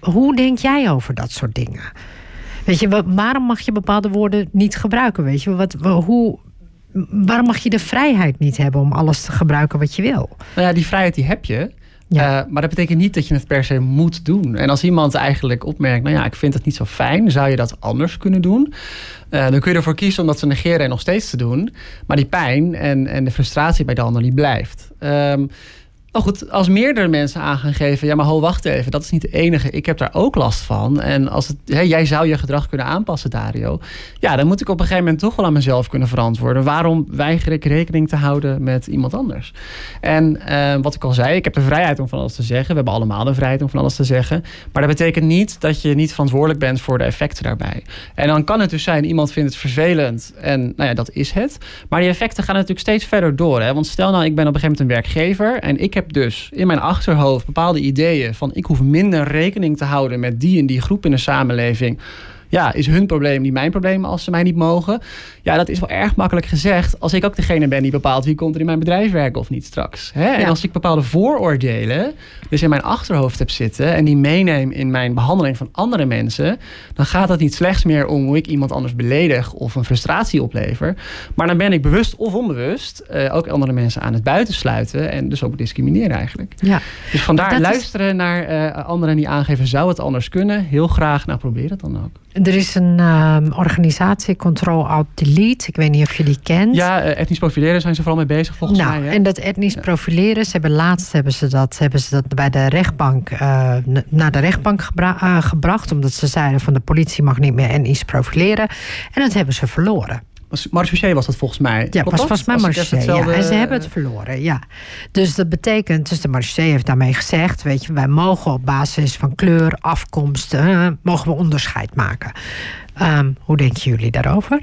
hoe denk jij over dat soort dingen? Weet je, waarom mag je bepaalde woorden niet gebruiken? Weet je, wat, hoe, waarom mag je de vrijheid niet hebben om alles te gebruiken wat je wil? Nou ja, die vrijheid die heb je. Ja. Uh, maar dat betekent niet dat je het per se moet doen. En als iemand eigenlijk opmerkt, nou ja, ik vind het niet zo fijn, zou je dat anders kunnen doen? Uh, dan kun je ervoor kiezen om dat te negeren en nog steeds te doen. Maar die pijn en, en de frustratie bij de ander die blijft. Um, Goed, als meerdere mensen aan gaan geven, ja, maar ho, wacht even, dat is niet de enige. Ik heb daar ook last van. En als het, hè, jij zou je gedrag kunnen aanpassen, Dario. Ja, dan moet ik op een gegeven moment toch wel aan mezelf kunnen verantwoorden. Waarom weiger ik rekening te houden met iemand anders? En uh, wat ik al zei, ik heb de vrijheid om van alles te zeggen. We hebben allemaal de vrijheid om van alles te zeggen. Maar dat betekent niet dat je niet verantwoordelijk bent voor de effecten daarbij. En dan kan het dus zijn, iemand vindt het vervelend. En nou ja, dat is het. Maar die effecten gaan natuurlijk steeds verder door. Hè? Want stel nou, ik ben op een gegeven moment een werkgever. En ik heb dus in mijn achterhoofd bepaalde ideeën van ik hoef minder rekening te houden met die en die groep in de samenleving ja, is hun probleem niet mijn probleem als ze mij niet mogen. Ja, dat is wel erg makkelijk gezegd. Als ik ook degene ben die bepaalt wie komt er in mijn bedrijf werken of niet straks. Hè? En als ik bepaalde vooroordelen dus in mijn achterhoofd heb zitten en die meeneem in mijn behandeling van andere mensen, dan gaat het niet slechts meer om hoe ik iemand anders beledig of een frustratie oplever. Maar dan ben ik bewust of onbewust uh, ook andere mensen aan het buitensluiten en dus ook discrimineren eigenlijk. Ja. Dus vandaar luisteren naar uh, anderen die aangeven, zou het anders kunnen? Heel graag, nou probeer het dan ook. Er is een um, organisatie, Control Alt Delete. Ik weet niet of je die kent. Ja, uh, etnisch profileren zijn ze vooral mee bezig volgens nou, mij. Hè? En dat etnisch ja. profileren, ze hebben laatst hebben ze dat, hebben ze dat bij de rechtbank uh, naar de rechtbank gebra uh, gebracht. Omdat ze zeiden van de politie mag niet meer etnisch profileren. En dat hebben ze verloren. Marchouché was dat volgens mij. Ja, was volgens mij Marchouché. Ja. En ze hebben het verloren, ja. Dus dat betekent, dus de Marchouché heeft daarmee gezegd... weet je, wij mogen op basis van kleur, afkomst... Uh, mogen we onderscheid maken. Um, hoe denken jullie daarover?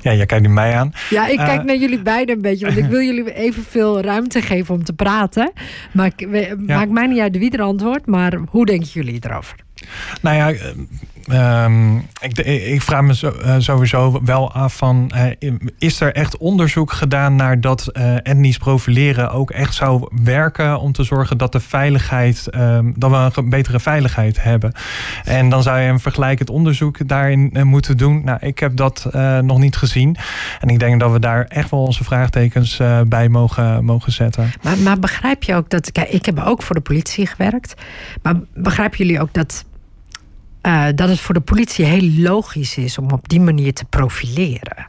Ja, jij kijkt nu mij aan. Ja, ik kijk uh, naar jullie beiden een beetje. Want ik wil jullie evenveel ruimte geven om te praten. Maar ik, ja. maakt mij niet uit wie er antwoordt. Maar hoe denken jullie erover? Nou ja, um, ik, ik, vraag me uh, sowieso wel af van... Uh, is er echt onderzoek gedaan naar dat uh, etnisch profileren ook echt zou werken... om te zorgen dat de veiligheid, um, dat we een betere veiligheid hebben? En dan zou je een vergelijkend onderzoek daarin moeten doen. Nou, ik heb dat nog niet gezien. En ik denk dat we daar echt wel onze vraagtekens bij mogen, mogen zetten. Maar, maar begrijp je ook dat... Kijk, ik heb ook voor de politie gewerkt. Maar begrijpen jullie ook dat uh, dat het voor de politie heel logisch is om op die manier te profileren.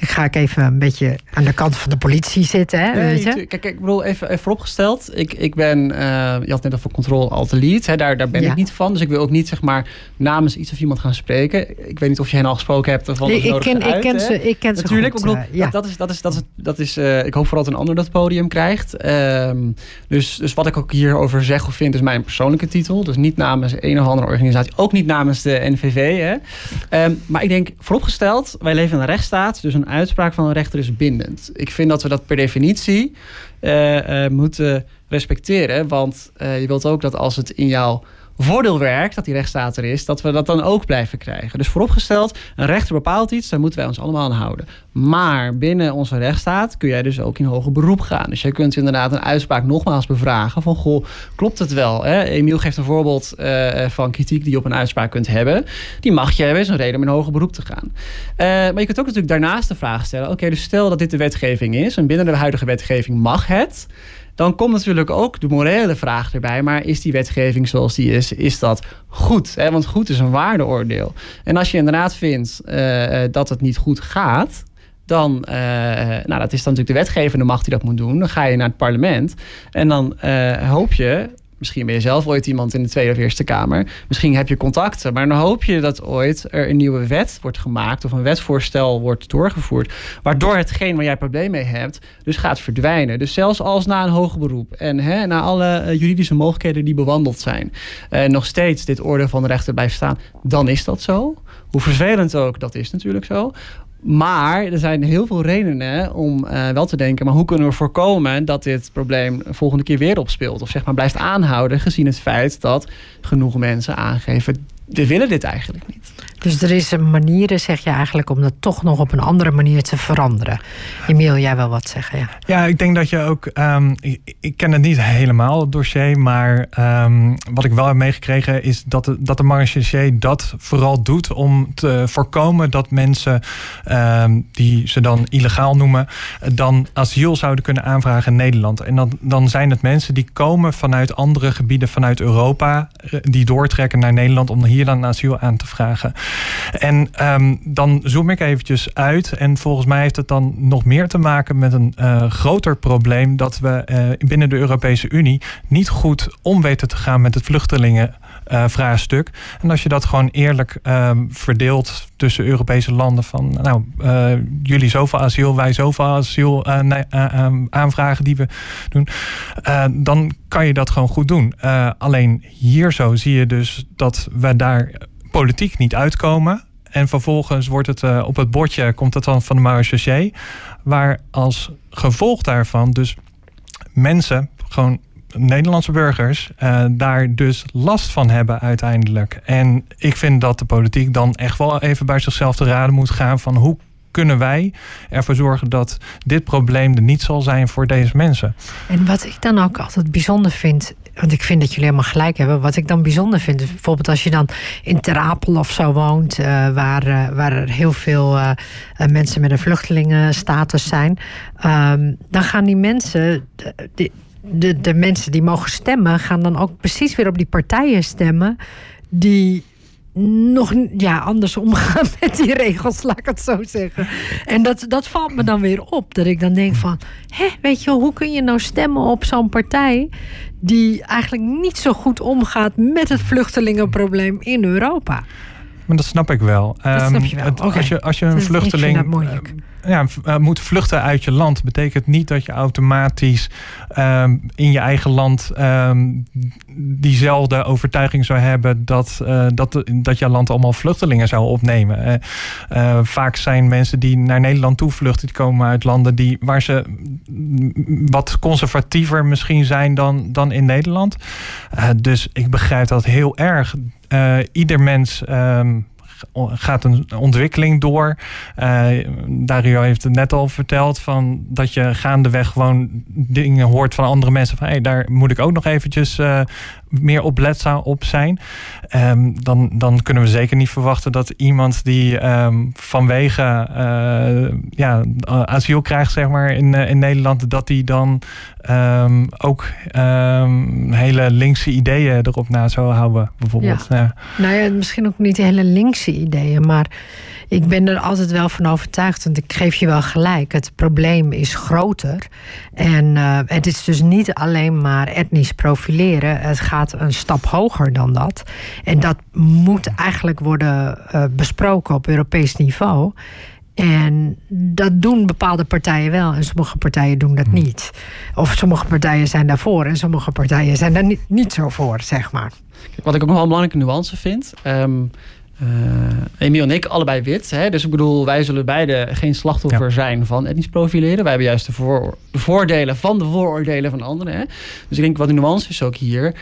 Ik ga ik even een beetje aan de kant van de politie zitten. Hè, nee, weet je? Kijk, kijk, ik bedoel, even, even vooropgesteld. Ik, ik ben, uh, je had net over control alt lead. Hè, daar, daar ben ja. ik niet van. Dus ik wil ook niet zeg maar namens iets of iemand gaan spreken. Ik weet niet of je hen al gesproken hebt. Van nee, ik, ken, uit, ik, ken ze, ik ken Natuurlijk, ze goed. Ik bedoel, ja. dat is, dat is, dat is, dat is uh, ik hoop vooral dat een ander dat podium krijgt. Um, dus, dus wat ik ook hierover zeg of vind is mijn persoonlijke titel. Dus niet namens een of andere organisatie. Ook niet namens de NVV. Hè. Um, maar ik denk vooropgesteld, wij leven in een rechtsstaat. Dus een uitspraak van een rechter is bindend. Ik vind dat we dat per definitie uh, uh, moeten respecteren. Want uh, je wilt ook dat als het in jouw voordeel werkt, dat die rechtsstaat er is, dat we dat dan ook blijven krijgen. Dus vooropgesteld, een rechter bepaalt iets, daar moeten wij ons allemaal aan houden. Maar binnen onze rechtsstaat kun jij dus ook in hoger beroep gaan. Dus jij kunt inderdaad een uitspraak nogmaals bevragen van, goh, klopt het wel? Hè? Emiel geeft een voorbeeld uh, van kritiek die je op een uitspraak kunt hebben. Die mag je hebben, is een reden om in hoger beroep te gaan. Uh, maar je kunt ook natuurlijk daarnaast de vraag stellen, oké, dus stel dat dit de wetgeving is en binnen de huidige wetgeving mag het dan komt natuurlijk ook de morele vraag erbij. Maar is die wetgeving zoals die is, is dat goed? Hè? Want goed is een waardeoordeel. En als je inderdaad vindt uh, dat het niet goed gaat dan, uh, nou dat is dan natuurlijk de wetgevende macht die dat moet doen. Dan ga je naar het parlement en dan hoop je Misschien ben je zelf ooit iemand in de Tweede of Eerste Kamer. Misschien heb je contacten. Maar dan hoop je dat ooit er een nieuwe wet wordt gemaakt. Of een wetsvoorstel wordt doorgevoerd. Waardoor hetgeen waar jij probleem mee hebt. Dus gaat verdwijnen. Dus zelfs als na een hoger beroep. En hè, na alle uh, juridische mogelijkheden die bewandeld zijn. Uh, nog steeds dit oordeel van de rechter blijft staan. Dan is dat zo. Hoe vervelend ook, dat is natuurlijk zo. Maar er zijn heel veel redenen om uh, wel te denken... maar hoe kunnen we voorkomen dat dit probleem de volgende keer weer opspeelt? Of zeg maar blijft aanhouden gezien het feit dat genoeg mensen aangeven... we willen dit eigenlijk niet. Dus er is een manier, zeg je eigenlijk, om dat toch nog op een andere manier te veranderen. Emiel, jij wil wat zeggen? Ja, ja ik denk dat je ook. Um, ik, ik, ken het niet helemaal, het dossier. Maar um, wat ik wel heb meegekregen is dat de, dat de marechaussee dat vooral doet om te voorkomen dat mensen um, die ze dan illegaal noemen, dan asiel zouden kunnen aanvragen in Nederland. En dan, dan zijn het mensen die komen vanuit andere gebieden vanuit Europa, die doortrekken naar Nederland om hier dan asiel aan te vragen. En ehm, dan zoom ik eventjes uit. En volgens mij heeft het dan nog meer te maken met een uh, groter probleem dat we uh, binnen de Europese Unie niet goed om weten te gaan met het vluchtelingen uh, vraagstuk. En als je dat gewoon eerlijk uh, verdeelt tussen Europese landen van nou, uh, jullie zoveel asiel, wij zoveel asiel ehm, aanvragen die we doen, dan kan je dat gewoon goed doen. alleen hier zo zie je dus dat we daar politiek niet uitkomen. En vervolgens wordt het op het bordje, komt het dan van de marechaussee. Waar als gevolg daarvan dus mensen gewoon Nederlandse burgers uh, daar dus last van hebben uiteindelijk. En ik vind dat de politiek dan echt wel even bij zichzelf te raden moet gaan van hoe kunnen wij ervoor zorgen dat dit probleem er niet zal zijn voor deze mensen. En wat ik dan ook altijd bijzonder vind, want ik vind dat jullie helemaal gelijk hebben. Wat ik dan bijzonder vind, bijvoorbeeld als je dan in Terapel of zo woont, uh, waar, uh, waar er heel veel mensen met een vluchtelingenstatus zijn, um, dan gaan die mensen, de, de mensen die mogen stemmen, gaan dan ook precies weer op die partijen stemmen die nog ja, anders omgaan met die regels, laat ik het zo zeggen. En dat, dat valt me dan weer op. Dat ik dan denk van, hé, weet je, hoe kun je nou stemmen op zo'n partij die eigenlijk niet zo goed omgaat met het vluchtelingenprobleem in Europa? Maar dat snap ik wel. Dat snap je wel. Het, als, je, als je een vluchteling ja, uh, moet vluchten uit je land, betekent niet dat je automatisch um, in je eigen land um, diezelfde overtuiging zou hebben dat, uh, dat, dat je land allemaal vluchtelingen zou opnemen. Uh, vaak zijn mensen die naar Nederland toe vluchten, komen uit landen die, waar ze wat conservatiever misschien zijn dan, dan in Nederland. dus ik begrijp dat heel erg. ieder mens. Um, gaat een ontwikkeling door. Uh, Dario heeft het net al verteld van dat je gaandeweg gewoon dingen hoort van andere mensen van hey, daar moet ik ook nog eventjes uh, meer opletzaam op zijn. Um, dan, dan kunnen we zeker niet verwachten dat iemand die um, vanwege uh, ja, asiel krijgt, zeg maar, in, in Nederland, dat die dan um, ook hele linkse ideeën erop na zou houden, bijvoorbeeld. Ja. ja. Nou ja, misschien ook niet hele linkse ideeën, maar ik ben er altijd wel van overtuigd, want ik geef je wel gelijk. Het probleem is groter. En uh, het is dus niet alleen maar etnisch profileren. Het gaat een stap hoger dan dat. En dat moet eigenlijk worden uh, besproken op Europees niveau. En dat doen bepaalde partijen wel en sommige partijen doen dat hmm. niet. Of sommige partijen zijn daarvoor en sommige partijen zijn daar niet, niet zo voor, zeg maar. Wat ik ook nog wel een belangrijke nuance vind. Um, uh, Emiel en ik, allebei wit. Hè? Dus ik bedoel, wij zullen beide geen slachtoffer zijn van etnisch profileren. Wij hebben juist de, voor, de, voordelen van de vooroordelen van anderen. Hè? Dus ik denk, wat de nuance is ook hier. Um,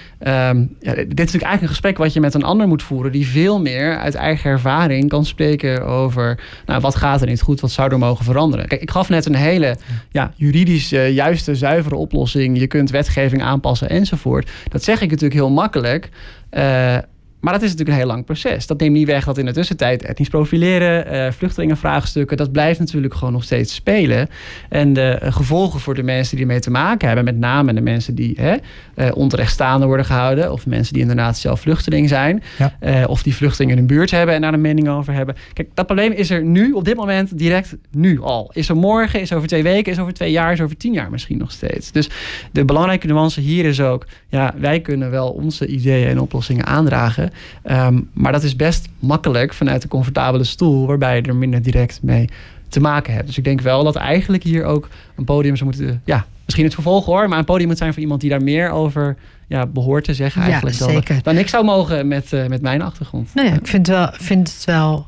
ja, dit is natuurlijk eigenlijk een gesprek wat je met een ander moet voeren... die veel meer uit eigen ervaring kan spreken over... nou, wat gaat er niet goed, wat zou er mogen veranderen. Kijk, ik gaf net een hele ja, juridisch juiste, zuivere oplossing. Je kunt wetgeving aanpassen enzovoort. Dat zeg ik natuurlijk heel makkelijk... Uh, maar dat is natuurlijk een heel lang proces. Dat neemt niet weg dat in de tussentijd etnisch profileren, uh, vluchtelingenvraagstukken, dat blijft natuurlijk gewoon nog steeds spelen. En de uh, gevolgen voor de mensen die ermee te maken hebben, met name de mensen die hè, uh, onterecht staande worden gehouden, of mensen die inderdaad zelf vluchteling zijn, ja. of die vluchtelingen in hun buurt hebben en daar een mening over hebben. Kijk, dat probleem is er nu, op dit moment, direct nu al. Is er morgen, is over twee weken, is over twee jaar, is over tien jaar misschien nog steeds. Dus de belangrijke nuance hier is ook, ja, wij kunnen wel onze ideeën en oplossingen aandragen. Um, maar dat is best makkelijk vanuit een comfortabele stoel, waarbij je er minder direct mee te maken hebt. Dus ik denk wel dat eigenlijk hier ook een podium zou moeten. Ja, misschien het vervolg hoor, maar een podium moet zijn voor iemand die daar meer over ja, behoort te zeggen. Eigenlijk ja, zeker. Dan, dan ik zou mogen met, uh, met mijn achtergrond. Nou ja, ik vind, wel, vind het wel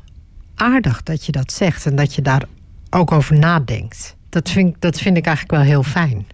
aardig dat je dat zegt en dat je daar ook over nadenkt. Dat vind, dat vind ik eigenlijk wel heel fijn.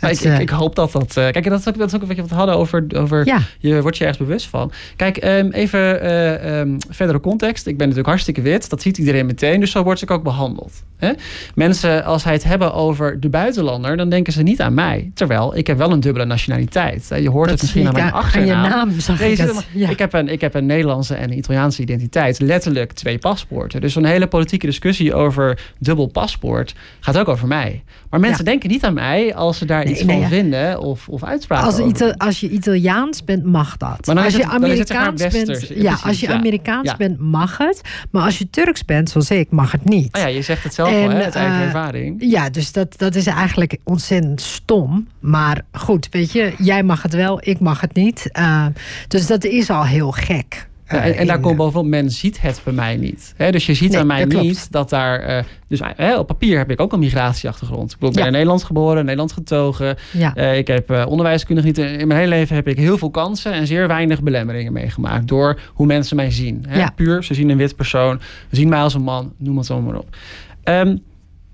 Maar ik, ik, ik, hoop dat dat. Uh, kijk, dat is, ook, dat is ook een beetje wat we hadden over. over ja. Je wordt je ergens bewust van. Kijk, um, even uh, um, verdere context. Ik ben natuurlijk hartstikke wit. Dat ziet iedereen meteen. Dus zo wordt ik ook behandeld. Hè? Mensen, als zij het hebben over de buitenlander, dan denken ze niet aan mij. Terwijl ik heb wel een dubbele nationaliteit. Je hoort dat het misschien aan mijn achternaam. Aan je naam zag nee, ik, ja. ik, heb een, ik heb een Nederlandse en een Italiaanse identiteit. Letterlijk twee paspoorten. Dus zo'n hele politieke discussie over dubbel paspoort gaat ook over mij. Maar mensen ja. denken niet aan mij als ze daar iets van vinden of, of uitspraken als, als je Italiaans bent, mag dat. Maar als je Amerikaans bent, westers. ja, Precies, als je ja. Amerikaans bent, mag het. Maar als je Turks bent, zoals ik, mag het niet. Oh ja, je zegt het zelf En, al, hè, uit eigen eh, ervaring. Ja, dus dat, dat is eigenlijk ontzettend stom. Maar goed, weet je, jij mag het wel, ik mag het niet. Uh, dus dat is al heel gek. Ja, en, en daar komt bovenop, men ziet het bij mij niet. Dus je ziet Nee, aan mij dat klopt. niet dat daar... eh, dus eh, op papier heb ik ook een migratieachtergrond. Ik ben Ja. in Nederland geboren, in Nederland getogen. Ja. Eh, ik heb eh, onderwijskunde genieten. In mijn hele leven heb ik heel veel kansen en zeer weinig belemmeringen meegemaakt. Door hoe mensen mij zien. Ja. Puur, ze zien een wit persoon. Ze zien mij als een man, noem het zo maar op. Ehm,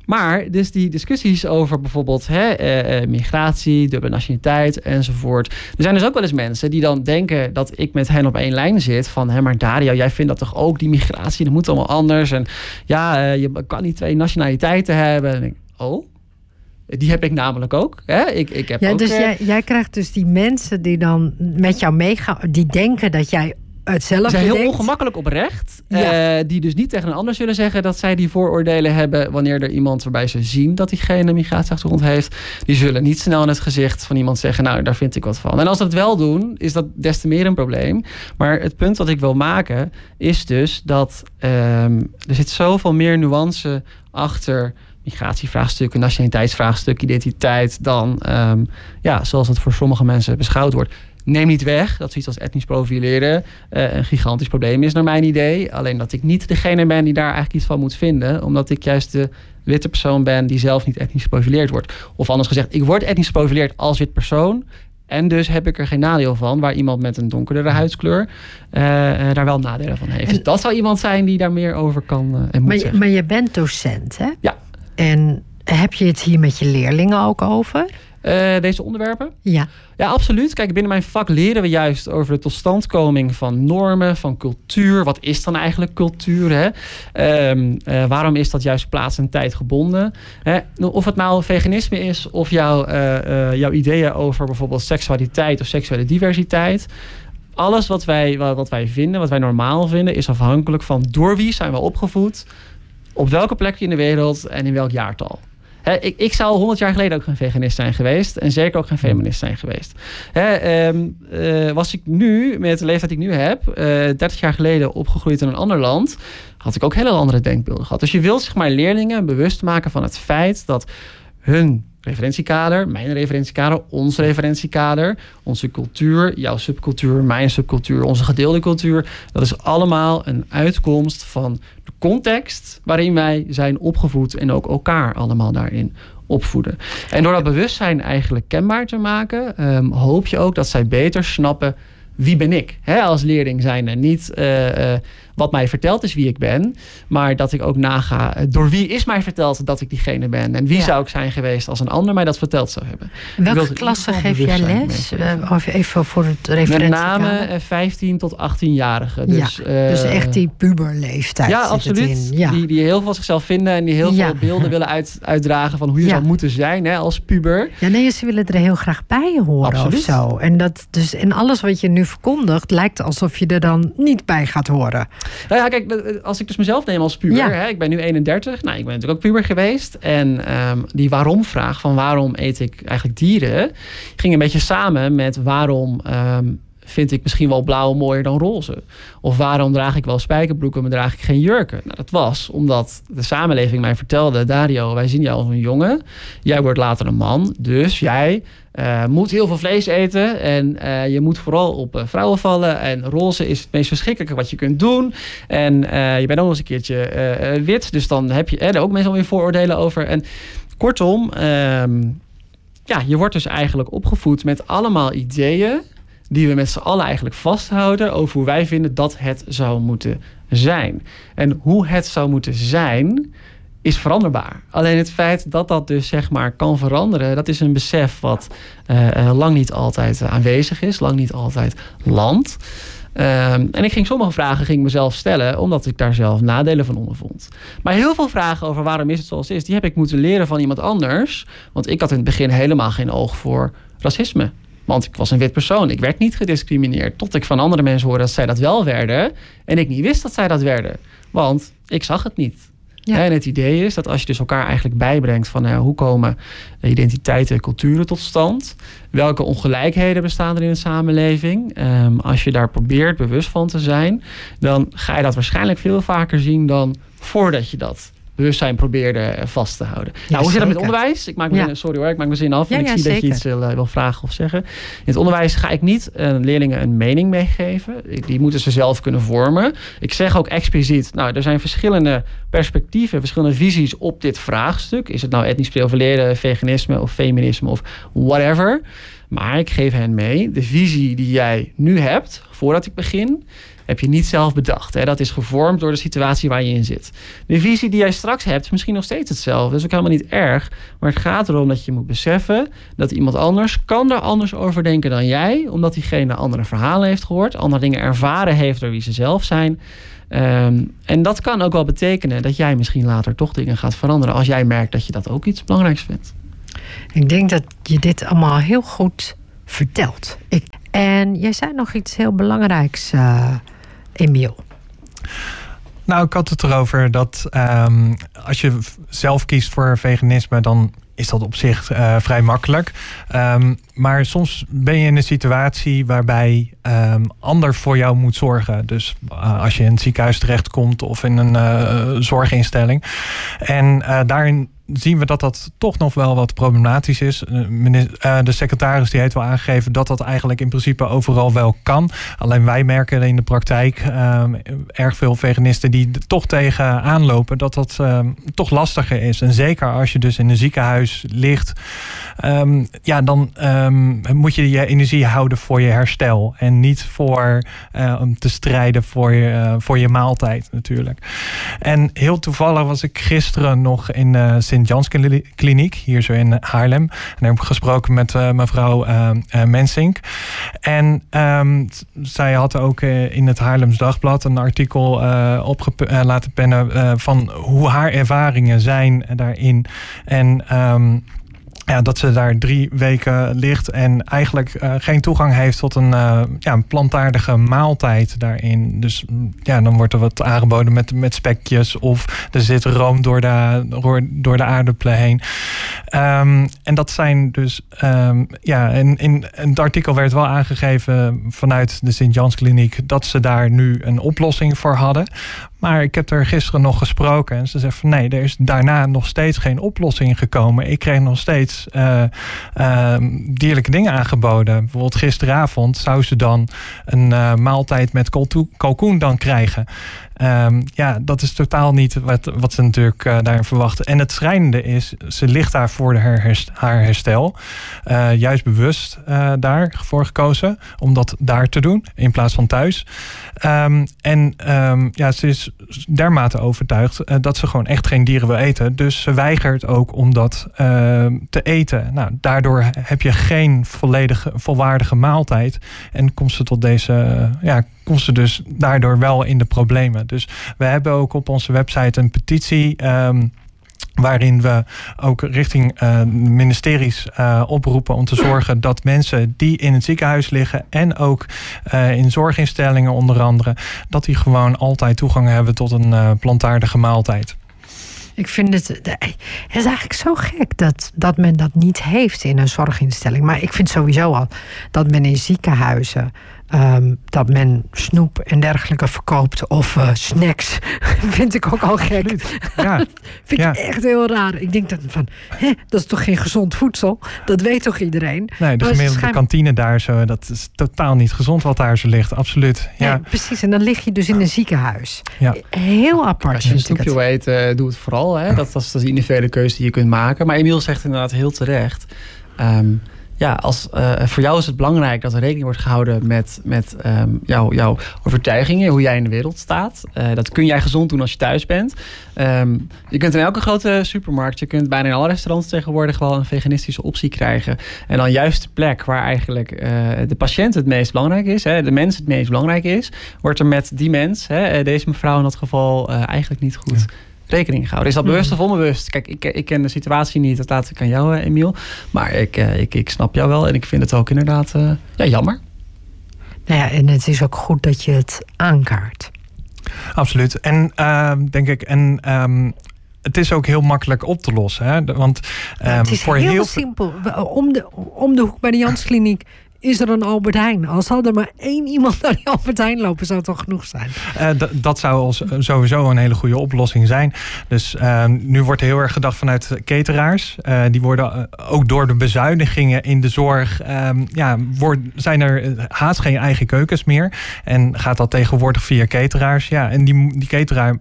maar dus die discussies over bijvoorbeeld hè, eh, eh, migratie, dubbele nationaliteit enzovoort. Er zijn dus ook wel eens mensen die dan denken dat ik met hen op één lijn zit. Van, hé, maar Dario, jij vindt dat toch ook, die migratie, dat moet allemaal anders. En ja, eh, je kan niet twee nationaliteiten hebben. En ik, oh, die heb ik namelijk ook. Hè? Ik, ik heb Ja, ook, dus jij, jij krijgt dus die mensen die dan met jou meegaan, die denken dat jij Ze hetzelfde zijn heel denkt. ongemakkelijk oprecht. Ja. eh, die dus niet tegen een ander zullen zeggen dat zij die vooroordelen hebben. wanneer er iemand waarbij ze zien dat diegene een migratieachtergrond heeft. Die zullen niet snel in het gezicht van iemand zeggen: Nou, daar vind ik wat van. En als ze dat wel doen, is dat des te meer een probleem. Maar het punt wat ik wil maken is dus dat ehm, er zit zoveel meer nuance achter migratievraagstuk, nationaliteitsvraagstuk, identiteit. dan ehm, ja, zoals het voor sommige mensen beschouwd wordt. Neem niet weg dat zoiets als etnisch profileren eh, een gigantisch probleem is, naar mijn idee. Alleen dat ik niet degene ben die daar eigenlijk iets van moet vinden, omdat ik juist de witte persoon ben die zelf niet etnisch geprofileerd wordt. Of anders gezegd, ik word etnisch geprofileerd als wit persoon. En dus heb ik er geen nadeel van, waar iemand met een donkerdere huidskleur eh, eh, daar wel nadelen van heeft. En- Dus dat zou iemand zijn die daar meer over kan en moet Maar je, zeggen. maar je bent docent, hè? Ja. En heb je het hier met je leerlingen ook over? Eh, deze onderwerpen? Ja. Ja, absoluut. Kijk, binnen mijn vak leren we juist over de totstandkoming van normen, van cultuur. Wat is dan eigenlijk cultuur? Hè? Ehm, eh, waarom is dat juist plaats en tijd gebonden? Hè? Of het nou veganisme is of jouw, eh, jouw ideeën over bijvoorbeeld seksualiteit of seksuele diversiteit. Alles wat wij, wat wat wij vinden, wat wij normaal vinden, is afhankelijk van door wie zijn we opgevoed, op welke plek in de wereld en in welk jaartal. Ik, ik zou 100 jaar geleden ook geen veganist zijn geweest. En zeker ook geen feminist zijn geweest. Ehm, eh, was ik nu, met de leeftijd die ik nu heb, eh 30 jaar geleden opgegroeid in een ander land, had ik ook hele andere denkbeelden gehad. Dus je wilt zeg maar leerlingen bewust maken van het feit dat hun referentiekader, mijn referentiekader, ons referentiekader, onze cultuur, jouw subcultuur, mijn subcultuur, onze gedeelde cultuur, dat is allemaal een uitkomst van de context waarin wij zijn opgevoed en ook elkaar allemaal daarin opvoeden. En door dat bewustzijn eigenlijk kenbaar te maken, ehm, hoop je ook dat zij beter snappen wie ben ik hè, als leerling zijn en niet eh, eh, wat mij verteld is wie ik ben, maar dat ik ook naga eh, door wie is mij verteld dat ik diegene ben en wie Ja. zou ik zijn geweest als een ander mij dat verteld zou hebben. Welke klasse geef jij les? Eh, Of even voor het Met referentiekader. name eh, 15 tot 18-jarigen. Dus, ja, dus eh, echt die puberleeftijd ja, absoluut. Ja. Die, die heel veel van zichzelf vinden en die heel veel beelden willen uit, uitdragen van hoe je zou moeten zijn hè, als puber. Ja, nee, ze willen er heel graag bij horen Absoluut. of zo. En, dat, dus, en alles wat je nu verkondigt, lijkt alsof je er dan niet bij gaat horen. Nou ja, kijk, als ik dus mezelf neem als puber. Ja. Hè, ik ben nu 31. Nou, ik ben natuurlijk ook puber geweest. En ehm, die waarom-vraag van waarom eet ik eigenlijk dieren... ging een beetje samen met waarom... ehm, vind ik misschien wel blauw mooier dan roze? Of waarom draag ik wel spijkerbroeken, maar draag ik geen jurken? Nou, dat was omdat de samenleving mij vertelde... Dario, wij zien jou als een jongen. Jij wordt later een man. Dus jij eh, moet heel veel vlees eten. En eh, je moet vooral op eh, vrouwen vallen. En roze is het meest verschrikkelijke wat je kunt doen. En je bent ook nog eens een keertje wit. Dus dan heb je er ook meestal weer vooroordelen over. En kortom, ehm, ja, je wordt dus eigenlijk opgevoed met allemaal ideeën die we met z'n allen eigenlijk vasthouden over hoe wij vinden dat het zou moeten zijn. En hoe het zou moeten zijn is veranderbaar. Alleen het feit dat dat dus zeg maar kan veranderen, dat is een besef wat eh, eh, lang niet altijd aanwezig is, lang niet altijd landt. Ehm, en ik ging sommige vragen ging mezelf stellen, omdat ik daar zelf nadelen van ondervond. Maar heel veel vragen over waarom is het zoals het is, die heb ik moeten leren van iemand anders. Want ik had in het begin helemaal geen oog voor racisme. Want ik was een wit persoon. Ik werd niet gediscrimineerd. Tot ik van andere mensen hoorde dat zij dat wel werden. En ik niet wist dat zij dat werden. Want ik zag het niet. Ja. En het idee is dat als je dus elkaar eigenlijk bijbrengt van nou, hoe komen identiteiten en culturen tot stand, welke ongelijkheden bestaan er in de samenleving, Ehm, als je daar probeert bewust van te zijn, dan ga je dat waarschijnlijk veel vaker zien dan voordat je dat bewustzijn probeerde vast te houden. nou, hoe zit dat met onderwijs? Ik maak me, Ja. Sorry hoor, ik maak mijn zin af. Ja, en ik zie dat je iets wil, eh, wil vragen of zeggen. In het onderwijs ga ik niet eh, leerlingen een mening meegeven. Die moeten ze zelf kunnen vormen. Ik zeg ook expliciet, nou, er zijn verschillende perspectieven, verschillende visies op dit vraagstuk. Is het nou etnisch profileren, veganisme of feminisme of whatever. Maar ik geef hen mee, de visie die jij nu hebt, voordat ik begin, heb je niet zelf bedacht. Hè? Dat is gevormd door de situatie waar je in zit. De visie die jij straks hebt is misschien nog steeds hetzelfde. Dat is ook helemaal niet erg. Maar het gaat erom dat je moet beseffen dat iemand anders kan er anders over denken dan jij. Omdat diegene andere verhalen heeft gehoord. Andere dingen ervaren heeft door wie ze zelf zijn. Ehm, en dat kan ook wel betekenen dat jij misschien later toch dingen gaat veranderen. Als jij merkt dat je dat ook iets belangrijks vindt. Ik denk dat je dit allemaal heel goed vertelt. Ik, en jij zei nog iets heel belangrijks, eh Emiel. Nou, ik had het erover dat ehm, als je zelf kiest voor veganisme, dan is dat op zich eh, vrij makkelijk. Ehm, maar soms ben je in een situatie waarbij ehm ander voor jou moet zorgen. Dus eh, als je in het ziekenhuis terechtkomt of in een eh, zorginstelling. En daarin zien we dat dat toch nog wel wat problematisch is. Eh, eh, de secretaris die heeft wel aangegeven dat dat eigenlijk in principe overal wel kan. Alleen wij merken in de praktijk ehm, erg veel veganisten die toch tegen aanlopen dat dat toch lastiger is. En zeker als je dus in een ziekenhuis ligt, ehm, ja, dan ehm, moet je je energie houden voor je herstel en niet voor om te strijden voor je, voor je maaltijd natuurlijk. En heel toevallig was ik gisteren nog in Sint-Jans Kliniek, hier zo in Haarlem. En daar heb ik gesproken met eh, mevrouw eh, eh, Mensink. En ehm, zij had ook in het Haarlems Dagblad een artikel eh, laten pennen van hoe haar ervaringen zijn daarin. En ehm, ja, dat ze daar drie weken ligt en eigenlijk eh, geen toegang heeft tot een, eh, ja, een plantaardige maaltijd daarin. Dus mm, ja, dan wordt er wat aangeboden met, met spekjes of er zit room door de, door, de aardappelen heen. Ehm, en dat zijn dus, ehm, ja, in, in, het artikel werd wel aangegeven vanuit de Sint-Jans Kliniek dat ze daar nu een oplossing voor hadden. Maar ik heb er gisteren nog gesproken en ze zegt van nee, er is daarna nog steeds geen oplossing gekomen. Ik kreeg nog steeds eh, ehm, dierlijke dingen aangeboden. Bijvoorbeeld gisteravond zou ze dan een eh, maaltijd met kalkoen dan krijgen. Ehm, ja, dat is totaal niet wat, wat ze natuurlijk eh, daarin verwachten. En het schrijnende is, ze ligt daar voor de haar herstel. Eh, juist bewust eh, daarvoor gekozen om dat daar te doen in plaats van thuis. Ehm, en ehm, ja, ze is dermate overtuigd dat ze gewoon echt geen dieren wil eten. Dus ze weigert ook om dat te eten. Nou, daardoor heb je geen volledige, volwaardige maaltijd. En komt ze tot deze, ja, komt ze dus daardoor wel in de problemen. Dus we hebben ook op onze website een petitie. ehm, Waarin we ook richting eh, ministeries eh, oproepen om te zorgen dat mensen die in het ziekenhuis liggen en ook eh, in zorginstellingen onder andere, dat die gewoon altijd toegang hebben tot een eh, plantaardige maaltijd. Ik vind het, het is eigenlijk zo gek dat, dat men dat niet heeft in een zorginstelling. Maar ik vind sowieso al dat men in ziekenhuizen. Ehm, dat men snoep en dergelijke verkoopt of eh, snacks. vind ik ook al gek. Ja, Vind Ja. ik echt heel raar. Ik denk dat van, hè, dat is toch geen gezond voedsel? Dat weet toch iedereen? nee, de gemiddelde schijn- kantine daar zo, dat is totaal niet gezond wat daar zo ligt. Absoluut. Ja, Nee, precies. En dan lig je dus in een ziekenhuis. Ja. Heel apart Als je een snoepje wil eten, doe het vooral. Hè? Dat, dat, is, dat is de individuele keuze die je kunt maken. Maar Emiel zegt inderdaad heel terecht. ehm, ja, als, eh, voor jou is het belangrijk dat er rekening wordt gehouden met, met ehm, jouw, jouw overtuigingen, hoe jij in de wereld staat. Eh, dat kun jij gezond doen als je thuis bent. Ehm, je kunt in elke grote supermarkt, je kunt bijna in alle restaurants tegenwoordig wel een veganistische optie krijgen. En dan juist de plek waar eigenlijk eh, de patiënt het meest belangrijk is, hè, de mens het meest belangrijk is, wordt er met die mens, hè, deze mevrouw in dat geval, eigenlijk niet goed rekening gehouden. Is dat bewust of onbewust? Kijk, ik, ik ken de situatie niet, dat laat ik aan jou, eh, Emiel. Maar ik, eh, ik, ik snap jou wel en ik vind het ook inderdaad eh, ja, jammer. Nou ja, en het is ook goed dat je het aankaart. Absoluut. En ehm, denk ik, en ehm, het is ook heel makkelijk op te lossen. Hè? Want um, het is voor heel, heel simpel. Om de, om de hoek bij de Janskliniek is er een Albert Heijn. Als zou er maar één iemand naar die Albert Heijn lopen, zou het toch genoeg zijn? Uh, dat zou sowieso een hele goede oplossing zijn. Dus uh, nu wordt er heel erg gedacht vanuit cateraars. Uh, die worden eh, ook door de bezuinigingen in de zorg... Ehm, ja, zijn er haast geen eigen keukens meer. En gaat dat tegenwoordig via cateraars. Ja, en die, die cateraar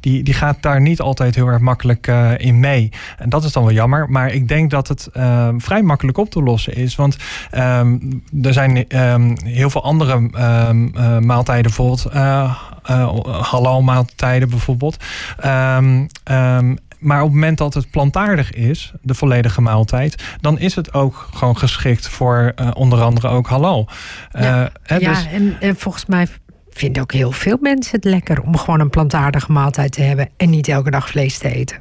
die, die gaat daar niet altijd heel erg makkelijk in mee. En dat is dan wel jammer. Maar ik denk dat het ehm, vrij makkelijk op te lossen is. Want er zijn ehm, heel veel andere um, uh, maaltijden, bijvoorbeeld uh, halal maaltijden bijvoorbeeld. Um, maar op het moment dat het plantaardig is, de volledige maaltijd, dan is het ook gewoon geschikt voor uh, onder andere ook halal. Ja, uh, ja dus... en, en, volgens mij vinden ook heel veel mensen het lekker om gewoon een plantaardige maaltijd te hebben en niet elke dag vlees te eten.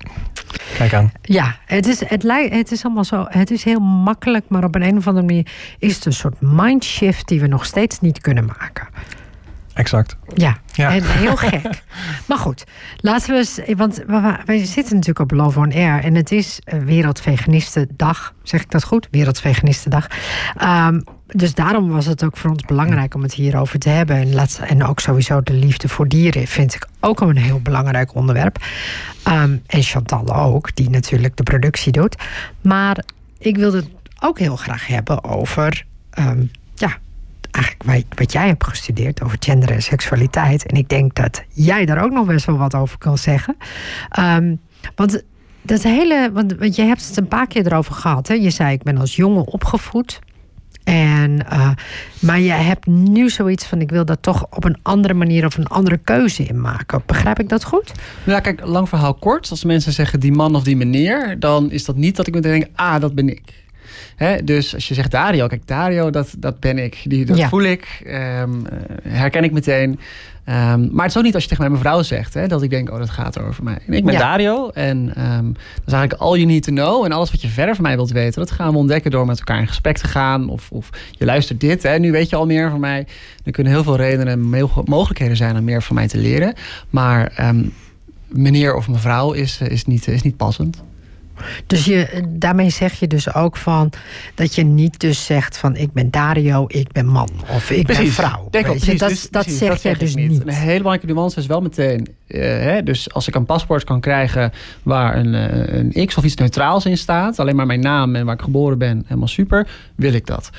Kijk aan. Ja, het is, het, lijkt, het is allemaal zo. Het is heel makkelijk, maar op een, een of andere manier is het een soort mindshift die we nog steeds niet kunnen maken. Exact. Ja, ja. heel gek. maar goed, laten we eens. Want we, zitten natuurlijk op Love on Air en het is Wereldveganistendag. Zeg ik dat goed? Wereldveganistendag. Um, dus daarom was het ook voor ons belangrijk om het hierover te hebben. En, laat, en ook sowieso de liefde voor dieren vind ik ook een heel belangrijk onderwerp. Ehm, en Chantal ook, die natuurlijk de productie doet. Maar ik wilde het ook heel graag hebben over. Um, ja, eigenlijk wat jij hebt gestudeerd over gender en seksualiteit. En ik denk dat jij daar ook nog best wel wat over kan zeggen. Um, want dat hele. Want, want je hebt het een paar keer erover gehad. Hè? Je zei: Ik ben als jongen opgevoed. En, uh, maar je hebt nu zoiets van: ik wil dat toch op een andere manier of een andere keuze in maken. Begrijp ik dat goed? Ja, kijk, lang verhaal kort. Als mensen zeggen die man of die meneer, dan is dat niet dat ik meteen denk: ah, dat ben ik. Dus als je zegt Dario, kijk, Dario, dat, dat ben ik. Die, dat voel ik, um, herken ik meteen. Um, maar het is ook niet als je tegen mijn mevrouw zegt hè, dat ik denk, oh, dat gaat over mij. En ik ben Dario en um, dat is eigenlijk all you need to know. En alles wat je verder van mij wilt weten, dat gaan we ontdekken door met elkaar in gesprek te gaan. Of, of je luistert dit, hè, nu weet je al meer van mij. Er kunnen heel veel redenen en mogelijkheden zijn om meer van mij te leren. Maar um, meneer of mevrouw is, is, niet, is niet passend. Dus je, daarmee zeg je dus ook van dat je niet dus zegt van ik ben Dario, ik ben man of ik ben vrouw. Denk ook, precies, dat, dus, dat zeg dat je dus niet. Een hele belangrijke nuance is wel meteen. Uh, hè, dus als ik een paspoort kan krijgen waar een, uh, een X of iets neutraals in staat, alleen maar mijn naam en waar ik geboren ben, helemaal super, wil ik dat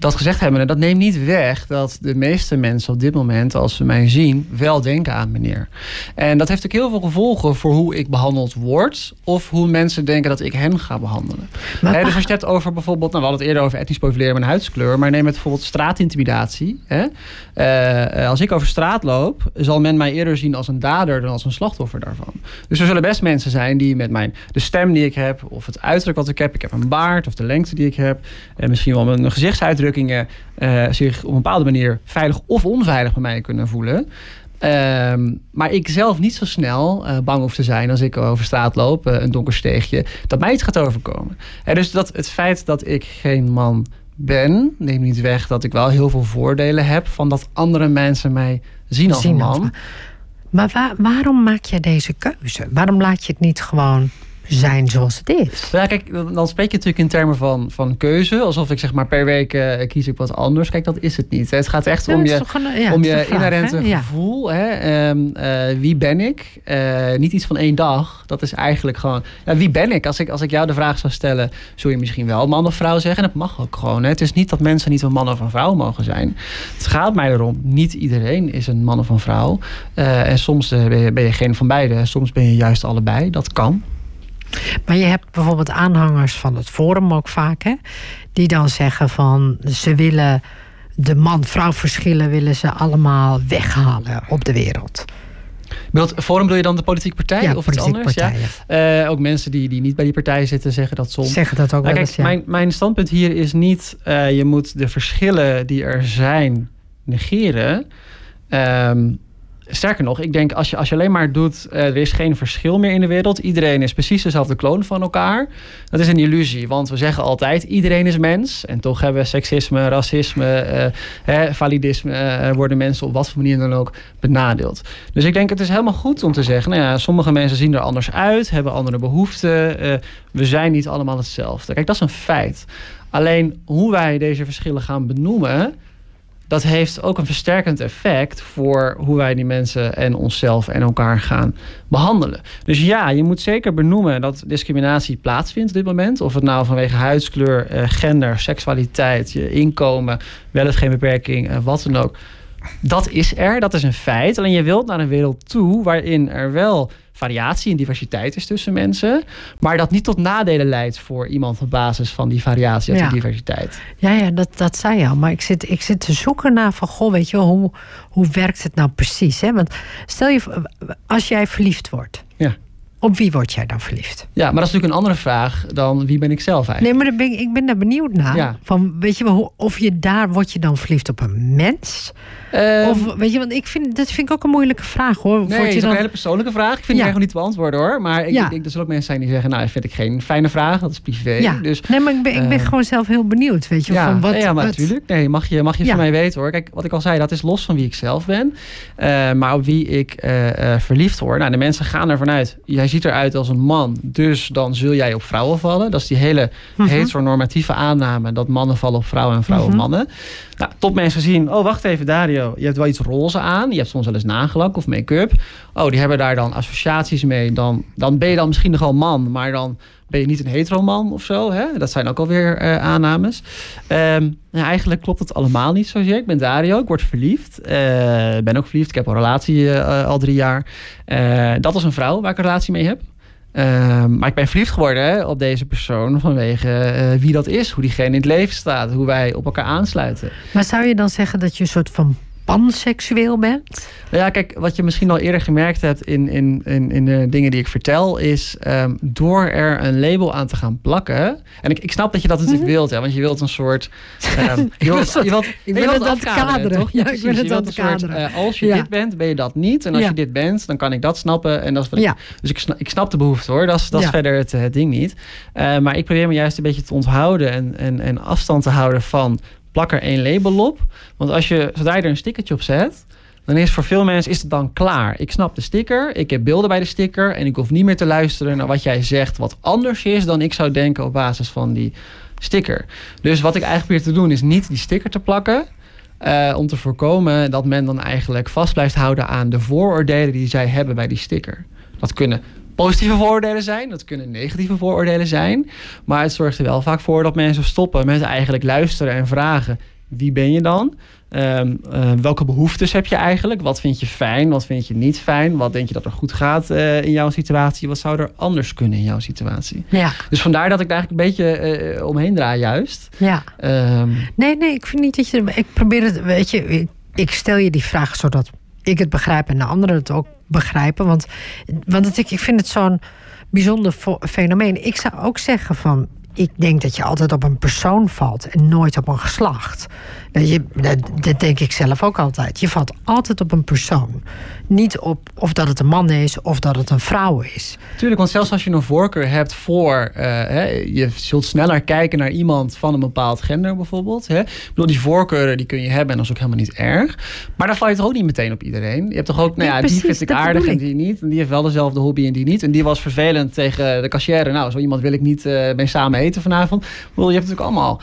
dat gezegd hebben, dat neemt niet weg dat de meeste mensen op dit moment, als ze mij zien, wel denken aan meneer. En dat heeft ook heel veel gevolgen voor hoe ik behandeld word, of hoe mensen denken dat ik hen ga behandelen. dus als je het hebt over bijvoorbeeld, nou, we hadden het eerder over etnisch profileren met huidskleur, maar neem het bijvoorbeeld straatintimidatie. Hè? Uh, als ik over straat loop, zal men mij eerder zien als een dader dan als een slachtoffer daarvan. Dus er zullen best mensen zijn die met mijn, de stem die ik heb, of het uiterlijk wat ik heb, ik heb een baard, of de lengte die ik heb, en misschien wel mijn gezichtsuitdrukking uh, zich op een bepaalde manier veilig of onveilig bij mij kunnen voelen. Ehm, maar ik zelf niet zo snel uh, bang hoef te zijn als ik over straat loop, uh, een donker steegje, dat mij iets gaat overkomen. En dus dat het feit dat ik geen man ben, neemt niet weg dat ik wel heel veel voordelen heb van dat andere mensen mij zien als een man. Maar waarom maak je deze keuze? Waarom laat je het niet gewoon zijn zoals het is. Ja, kijk, dan spreek je natuurlijk in termen van, van keuze. Alsof ik zeg maar per week uh, kies ik wat anders. Kijk, dat is het niet. Het gaat echt om je, om je inherente gevoel. Hè? Hè? Um, uh, wie ben ik? Uh, niet iets van één dag. Dat is eigenlijk gewoon... Ja, wie ben ik? Als, ik? als ik jou de vraag zou stellen... zul je misschien wel man of vrouw zeggen. En dat mag ook gewoon. Hè? Het is niet dat mensen niet een man of een vrouw mogen zijn. Het gaat mij erom. Niet iedereen is een man of een vrouw. en soms ben je, ben je geen van beide. Soms ben je juist allebei. Dat kan. Maar je hebt bijvoorbeeld aanhangers van het Forum ook vaak, hè, die dan zeggen van ze willen de man-vrouw verschillen willen ze allemaal weghalen op de wereld. Bedoelt, Forum bedoel je dan de politieke partij ja, of iets anders? ja. Uh, ook mensen die, die niet bij die partij zitten zeggen dat soms. Zeggen dat ook nou, wel kijk, eens, mijn, mijn standpunt hier is niet... Uh, je moet de verschillen die er zijn negeren. Um, sterker nog, ik denk als je, als je alleen maar doet, eh, er is geen verschil meer in de wereld. Iedereen is precies dezelfde kloon van elkaar. Dat is een illusie, want we zeggen altijd iedereen is mens. En toch hebben we seksisme, racisme, eh, hè, validisme, eh, worden mensen op wat voor manier dan ook benadeeld. Dus ik denk het is helemaal goed om te zeggen, nou ja, sommige mensen zien er anders uit, hebben andere behoeften. eh, we zijn niet allemaal hetzelfde. Kijk, dat is een feit. Alleen hoe wij deze verschillen gaan benoemen, dat heeft ook een versterkend effect voor hoe wij die mensen en onszelf en elkaar gaan behandelen. Dus ja, je moet zeker benoemen dat discriminatie plaatsvindt op dit moment. Of het nou vanwege huidskleur, eh, gender, seksualiteit, je inkomen, wel geen beperking, eh, wat dan ook. Dat is er, dat is een feit. Alleen je wilt naar een wereld toe waarin er wel variatie en diversiteit is tussen mensen. Maar dat niet tot nadelen leidt voor iemand op basis van die variatie en Ja. die diversiteit. Ja, ja dat, dat zei je al. Maar ik zit, ik zit te zoeken naar van, goh, weet je hoe, hoe werkt het nou precies? Hè? Want stel je, als jij verliefd wordt, Ja. Op wie word jij dan verliefd? Ja, maar dat is natuurlijk een andere vraag dan wie ben ik zelf eigenlijk. Nee, maar ben ik, ik ben daar benieuwd naar. Ja. Van, weet je wel, of je daar, word je dan verliefd op een mens? Ehm, of, weet je, want ik vind, dat vind ik ook een moeilijke vraag hoor. Nee, je is dan, een hele persoonlijke vraag. Ik vind Ja. die eigenlijk niet te beantwoorden hoor. Maar ik, Ja. ik denk, er zullen ook mensen zijn die zeggen... nou, dat vind ik geen fijne vraag, dat is privé. ja. Dus nee, maar ik ben, ik ben eh, gewoon zelf heel benieuwd. Weet je, ja, van wat, ja, maar wat- natuurlijk. Nee, mag je, mag je van mij weten hoor. Kijk, wat ik al zei, dat is los van wie ik zelf ben. Eh, maar op wie ik eh, verliefd word. Nou, de mensen gaan ervan uit. Jij ziet eruit als een man, dus dan zul jij op vrouwen vallen. Dat is die hele Mhm. heteronormatieve aanname... dat mannen vallen op vrouwen en vrouwen op Mhm. mannen. Nou, tot mensen zien, oh wacht even Dario, je hebt wel iets roze aan. Je hebt soms wel eens nagelak of make-up. Oh, die hebben daar dan associaties mee. Dan, dan ben je dan misschien nog wel man, maar dan ben je niet een heteroman of zo. Hè? Dat zijn ook alweer eh aannames. Ehm, nou, eigenlijk klopt het allemaal niet zozeer. Ik ben Dario, ik word verliefd. Eh, ben ook verliefd, ik heb een relatie eh, al drie jaar. Dat is een vrouw waar ik een relatie mee heb. Ehm, maar ik ben verliefd geworden op deze persoon vanwege wie dat is, hoe diegene in het leven staat, hoe wij op elkaar aansluiten. Maar zou je dan zeggen dat je een soort van panseksueel bent? Nou ja, kijk, wat je misschien al eerder gemerkt hebt in, in, in, in de dingen die ik vertel, is ehm, door er een label aan te gaan plakken. En ik, ik snap dat je dat natuurlijk wilt, hè, want je wilt een soort. ehm, je wilt, je wilt, Mhm. Ik je het afkaderen, kaderen. toch? Ja, ik ben het soort, kaderen. eh, als je Ja. dit bent, ben je dat niet. En als Ja. je dit bent, dan kan ik dat snappen. En dat is wat ik- Ja. dus ik snap, ik snap de behoefte hoor. Dat is, dat is verder het, eh, het ding niet. Eh, maar ik probeer me juist een beetje te onthouden en, en, en afstand te houden van plak er één label op. Want als je, zodra je er een stickertje op zet, dan is voor veel mensen is het dan klaar. Ik snap de sticker, ik heb beelden bij de sticker en ik hoef niet meer te luisteren naar wat jij zegt, wat anders is dan ik zou denken op basis van die sticker. Dus wat ik eigenlijk probeer te doen is niet die sticker te plakken. eh, om te voorkomen dat men dan eigenlijk vast blijft houden aan de vooroordelen die zij hebben bij die sticker. Dat kunnen positieve vooroordelen zijn, dat kunnen negatieve vooroordelen zijn. Maar het zorgt er wel vaak voor dat mensen stoppen met eigenlijk luisteren en vragen: wie ben je dan? Ehm, eh, welke behoeftes heb je eigenlijk? Wat vind je fijn? Wat vind je niet fijn? Wat denk je dat er goed gaat eh, in jouw situatie? Wat zou er anders kunnen in jouw situatie? Ja, Dus vandaar dat ik daar eigenlijk een beetje eh, omheen draai, juist. ja. Ehm, Nee, nee, ik vind niet dat je. Ik probeer het, weet je, ik, ik stel je die vraag zodat ik het begrijp en de anderen het ook begrijpen. Want, want ik, ik vind het zo'n bijzonder fenomeen. Ik zou ook zeggen van. Ik denk dat je altijd op een persoon valt en nooit op een geslacht. Dat, je, dat, dat denk ik zelf ook altijd. Je valt altijd op een persoon. Niet op of dat het een man is of dat het een vrouw is. Tuurlijk, want zelfs als je een voorkeur hebt voor... eh, hè, je zult sneller kijken naar iemand van een bepaald gender bijvoorbeeld. Hè. Ik bedoel, die voorkeuren die kun je hebben en dat is ook helemaal niet erg. Maar dan val je toch ook niet meteen op iedereen. Je hebt toch ook, nou Ja, ja, precies, die vind ik aardig en die niet. En die heeft wel dezelfde hobby en die niet. En die was vervelend tegen de cashier. Nou, zo iemand wil ik niet eh mee samen eten vanavond. Ik bedoel, je hebt natuurlijk allemaal...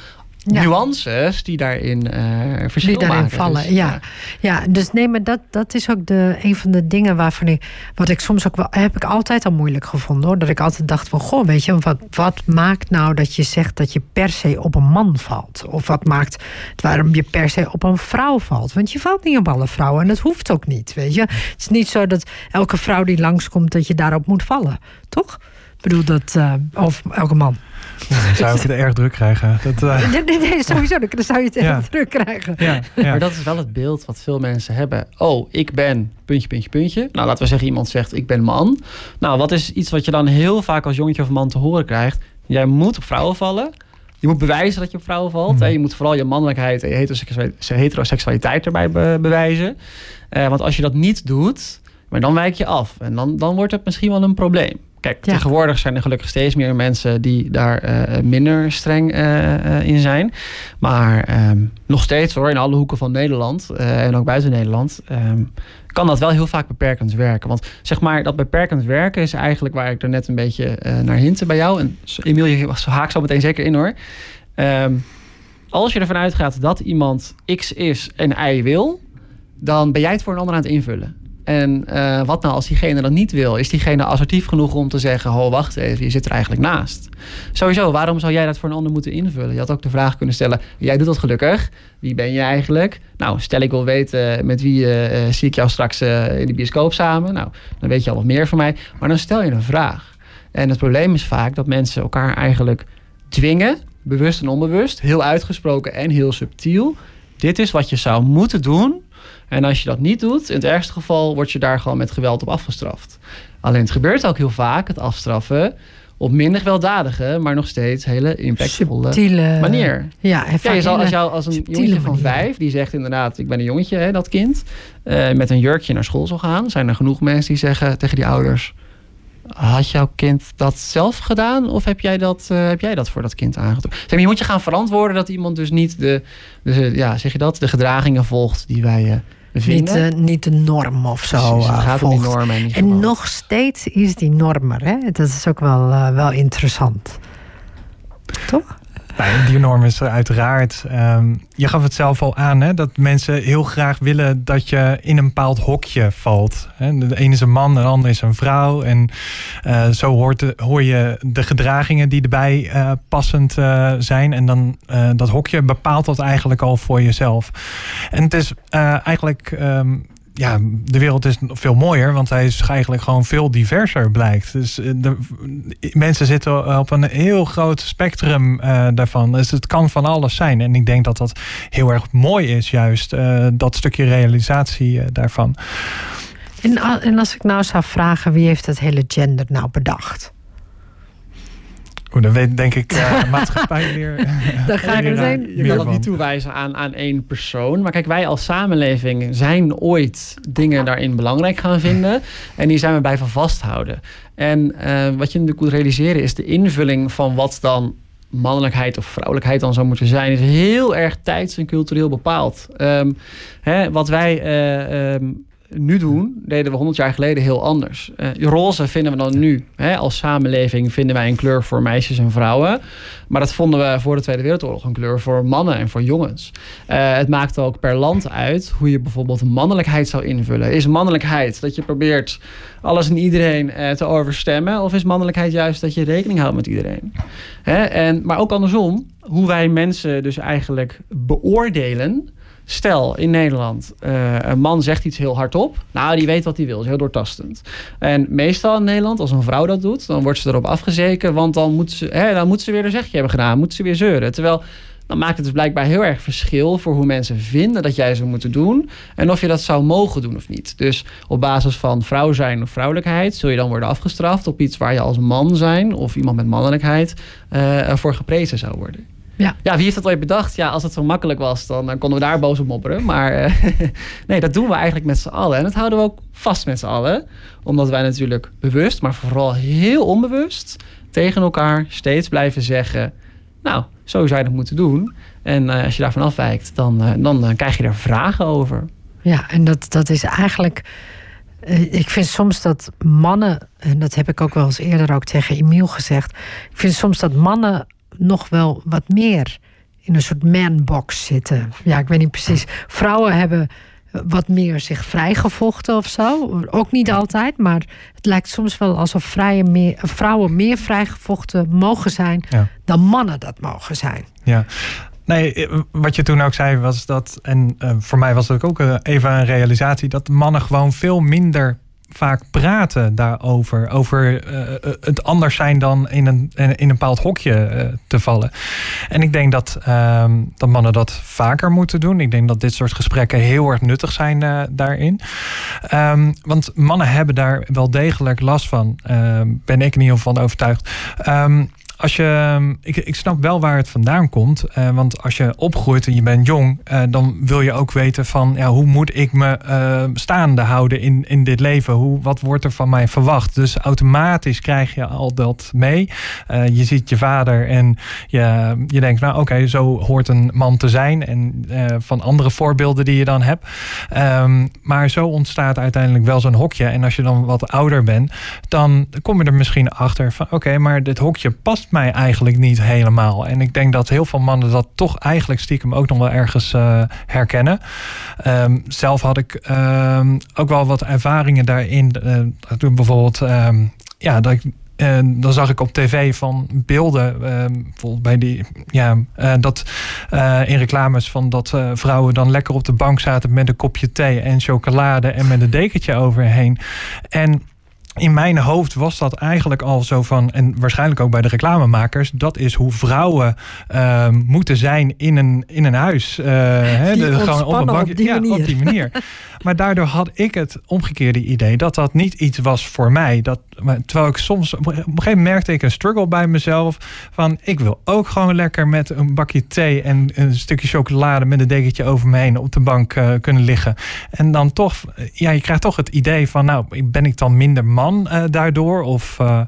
Ja. Nuances die daarin eh verschil die daarin maken. vallen. Dus, ja. ja, dus nee, maar dat, dat is ook de, een van de dingen waarvan ik, wat ik soms ook wel, heb ik altijd al moeilijk gevonden hoor. Dat ik altijd dacht van, goh, weet je, wat, wat maakt nou dat je zegt dat je per se op een man valt? Of wat maakt waarom je per se op een vrouw valt? Want je valt niet op alle vrouwen en dat hoeft ook niet, weet je. Het is niet zo dat elke vrouw die langskomt, dat je daarop moet vallen, toch? Ik bedoel dat, eh, of elke man. Dan zou ik het erg druk krijgen. Dat, eh, Nee, nee, nee, sowieso, dan zou je het Ja. echt druk krijgen. ja, ja. Maar dat is wel het beeld wat veel mensen hebben. Oh, ik ben puntje, puntje, puntje. Nou, laten we zeggen, iemand zegt ik ben man. Nou, wat is iets wat je dan heel vaak als jongetje of man te horen krijgt? Jij moet op vrouwen vallen. je moet bewijzen dat je op vrouwen valt. Mhm. Hè? Je moet vooral je mannelijkheid en je heteroseksualiteit, heteroseksualiteit erbij be- bewijzen. Eh, want als je dat niet doet, maar dan wijk je af. En dan, dan wordt het misschien wel een probleem. Kijk, Ja. tegenwoordig zijn er gelukkig steeds meer mensen die daar eh, minder streng eh, eh, in zijn. Maar ehm, nog steeds hoor, in alle hoeken van Nederland en ook buiten Nederland, ehm, kan dat wel heel vaak beperkend werken. Want zeg maar, dat beperkend werken is eigenlijk waar ik er net een beetje naar hintte bij jou. En Emiel, je haak zo meteen zeker in hoor. Ehm, als je ervan uitgaat dat iemand X is en Y wil, dan ben jij het voor een ander aan het invullen. En eh, wat nou als diegene dat niet wil? Is diegene assertief genoeg om te zeggen: Ho, wacht even, je zit er eigenlijk naast? Sowieso, waarom zou jij dat voor een ander moeten invullen? Je had ook de vraag kunnen stellen: Jij doet dat gelukkig. Wie ben je eigenlijk? Nou, stel ik wil weten met wie eh, eh, zie ik jou straks eh, in de bioscoop samen. Nou, dan weet je al wat meer van mij. Maar dan stel je een vraag. En het probleem is vaak dat mensen elkaar eigenlijk dwingen, bewust en onbewust, heel uitgesproken en heel subtiel. Dit is wat je zou moeten doen. En als je dat niet doet, in het ergste geval word je daar gewoon met geweld op afgestraft. Alleen het gebeurt ook heel vaak, het afstraffen, op minder gewelddadige, maar nog steeds hele impactvolle Subtiele manier. Ja, en Ja, vaak je zal, als, jou, als een jongetje van manieren. vijf, die zegt inderdaad, ik ben een jongetje, hè, dat kind, eh, met een jurkje naar school zal gaan, zijn er genoeg mensen die zeggen tegen die ouders, had jouw kind dat zelf gedaan of heb jij dat, eh, heb jij dat voor dat kind aangetrokken? Zeg maar, je moet je gaan verantwoorden dat iemand dus niet de, de, ja, zeg je dat, de gedragingen volgt die wij eh, niet, de norm of zo Precies, het eh, gaat om die en nog steeds is die norm er. Hè? Dat is ook wel, eh, wel interessant. Toch? Nou, die norm is er uiteraard. ehm, je gaf het zelf al aan, hè, dat mensen heel graag willen dat je in een bepaald hokje valt. De ene is een man, de ander is een vrouw. En eh, zo hoort hoor je de gedragingen die erbij eh, passend eh, zijn. En dan dat hokje bepaalt dat eigenlijk al voor jezelf. En het is eigenlijk. ehm, ja, de wereld is veel mooier, want hij is eigenlijk gewoon veel diverser blijkt. Dus eh, de, mensen zitten op een heel groot spectrum eh, daarvan. Dus het kan van alles zijn. En ik denk dat dat heel erg mooi is, juist eh, dat stukje realisatie daarvan. En, en als ik nou zou vragen, wie heeft het hele gender nou bedacht? Oeh, dan weet denk ik uh, maatschappij weer. Dan ga ik leraar meteen- Je meer kan dat niet toewijzen aan, aan één persoon. Maar kijk, wij als samenleving zijn ooit dingen daarin belangrijk gaan vinden. En die zijn we bij van vasthouden. En eh, wat je natuurlijk moet realiseren is de invulling van wat dan mannelijkheid of vrouwelijkheid dan zou moeten zijn, is heel erg tijds- en cultureel bepaald. Ehm, hè, wat wij eh, ehm, nu doen, deden we 100 jaar geleden heel anders. Eh, roze vinden we dan nu. Hè, als samenleving vinden wij een kleur voor meisjes en vrouwen. Maar dat vonden we voor de Tweede Wereldoorlog een kleur voor mannen en voor jongens. Eh, het maakt ook per land uit hoe je bijvoorbeeld mannelijkheid zou invullen. Is mannelijkheid dat je probeert alles en iedereen eh, te overstemmen? Of is mannelijkheid juist dat je rekening houdt met iedereen? Hè? En, maar ook andersom, hoe wij mensen dus eigenlijk beoordelen. Stel in Nederland, eh, een man zegt iets heel hardop. Nou, die weet wat hij wil, is heel doortastend. En meestal in Nederland, als een vrouw dat doet, dan wordt ze erop afgezeken. Want dan moet ze, hè, dan moet ze weer een zegje hebben gedaan, moet ze weer zeuren. Terwijl dan maakt het dus blijkbaar heel erg verschil voor hoe mensen vinden dat jij zou moeten doen. En of je dat zou mogen doen of niet. Dus op basis van vrouw zijn of vrouwelijkheid zul je dan worden afgestraft op iets waar je als man zijn of iemand met mannelijkheid eh, voor geprezen zou worden. Ja. ja, wie heeft dat ooit bedacht? Ja, als het zo makkelijk was, dan konden we daar boos op mopperen. Maar eh, nee, dat doen we eigenlijk met z'n allen. En dat houden we ook vast met z'n allen. Omdat wij natuurlijk bewust, maar vooral heel onbewust... tegen elkaar steeds blijven zeggen... nou, zo zou je dat moeten doen. En eh, als je daarvan afwijkt, dan, eh, dan krijg je er vragen over. Ja, en dat, dat is eigenlijk. Ik vind soms dat mannen, en dat heb ik ook wel eens eerder ook tegen Emiel gezegd. Ik vind soms dat mannen nog wel wat meer in een soort manbox zitten. Ja, ik weet niet precies. Vrouwen hebben wat meer zich vrijgevochten of zo. Ook niet altijd, maar het lijkt soms wel alsof vrije meer, vrouwen meer vrijgevochten mogen zijn Ja. dan mannen dat mogen zijn. Ja. Nee, eh, wat je toen ook zei was dat, en eh, voor mij was het ook eh, even een realisatie, dat mannen gewoon veel minder vaak praten daarover. Over eh, het anders zijn dan in een, in een bepaald hokje eh, te vallen. En ik denk dat, ehm, dat mannen dat vaker moeten doen. Ik denk dat dit soort gesprekken heel erg nuttig zijn eh, daarin. Ehm, want mannen hebben daar wel degelijk last van. Ehm, ben ik in ieder geval van overtuigd. Ehm, als je, ik, ik snap wel waar het vandaan komt. Uh, want als je opgroeit en je bent jong, uh, dan wil je ook weten van ja, hoe moet ik me uh, staande houden in, in dit leven? Hoe, wat wordt er van mij verwacht? Dus automatisch krijg je al dat mee. je ziet je vader en je, je denkt, nou oké, zo hoort een man te zijn. En van andere voorbeelden die je dan hebt. Um, maar zo ontstaat uiteindelijk wel zo'n hokje. En als je dan wat ouder bent, dan kom je er misschien achter van oké, maar dit hokje past mij eigenlijk niet helemaal. En ik denk dat heel veel mannen dat toch eigenlijk stiekem ook nog wel ergens uh, herkennen. Um, zelf had ik um, ook wel wat ervaringen daarin. Uh, toen bijvoorbeeld, um, ja, dat ik en dan zag ik op tv van beelden, bijvoorbeeld bij die, ja, dat in reclames van dat vrouwen dan lekker op de bank zaten met een kopje thee en chocolade en met een dekentje overheen. En in mijn hoofd was dat eigenlijk al zo van, en waarschijnlijk ook bij de reclamemakers, dat is hoe vrouwen uh, moeten zijn in een, in een huis. Uh, hè, de, gewoon op, een bankje, op die ja, manier. op die manier. maar daardoor had ik het omgekeerde idee dat dat niet iets was voor mij. Dat, terwijl ik soms, op een gegeven moment merkte ik een struggle bij mezelf van, ik wil ook gewoon lekker met een bakje thee en een stukje chocolade met een dekentje over me heen op de bank uh, kunnen liggen. En dan toch, ja, je krijgt toch het idee van, nou, ben ik dan minder man? Uh, daardoor? Of uh,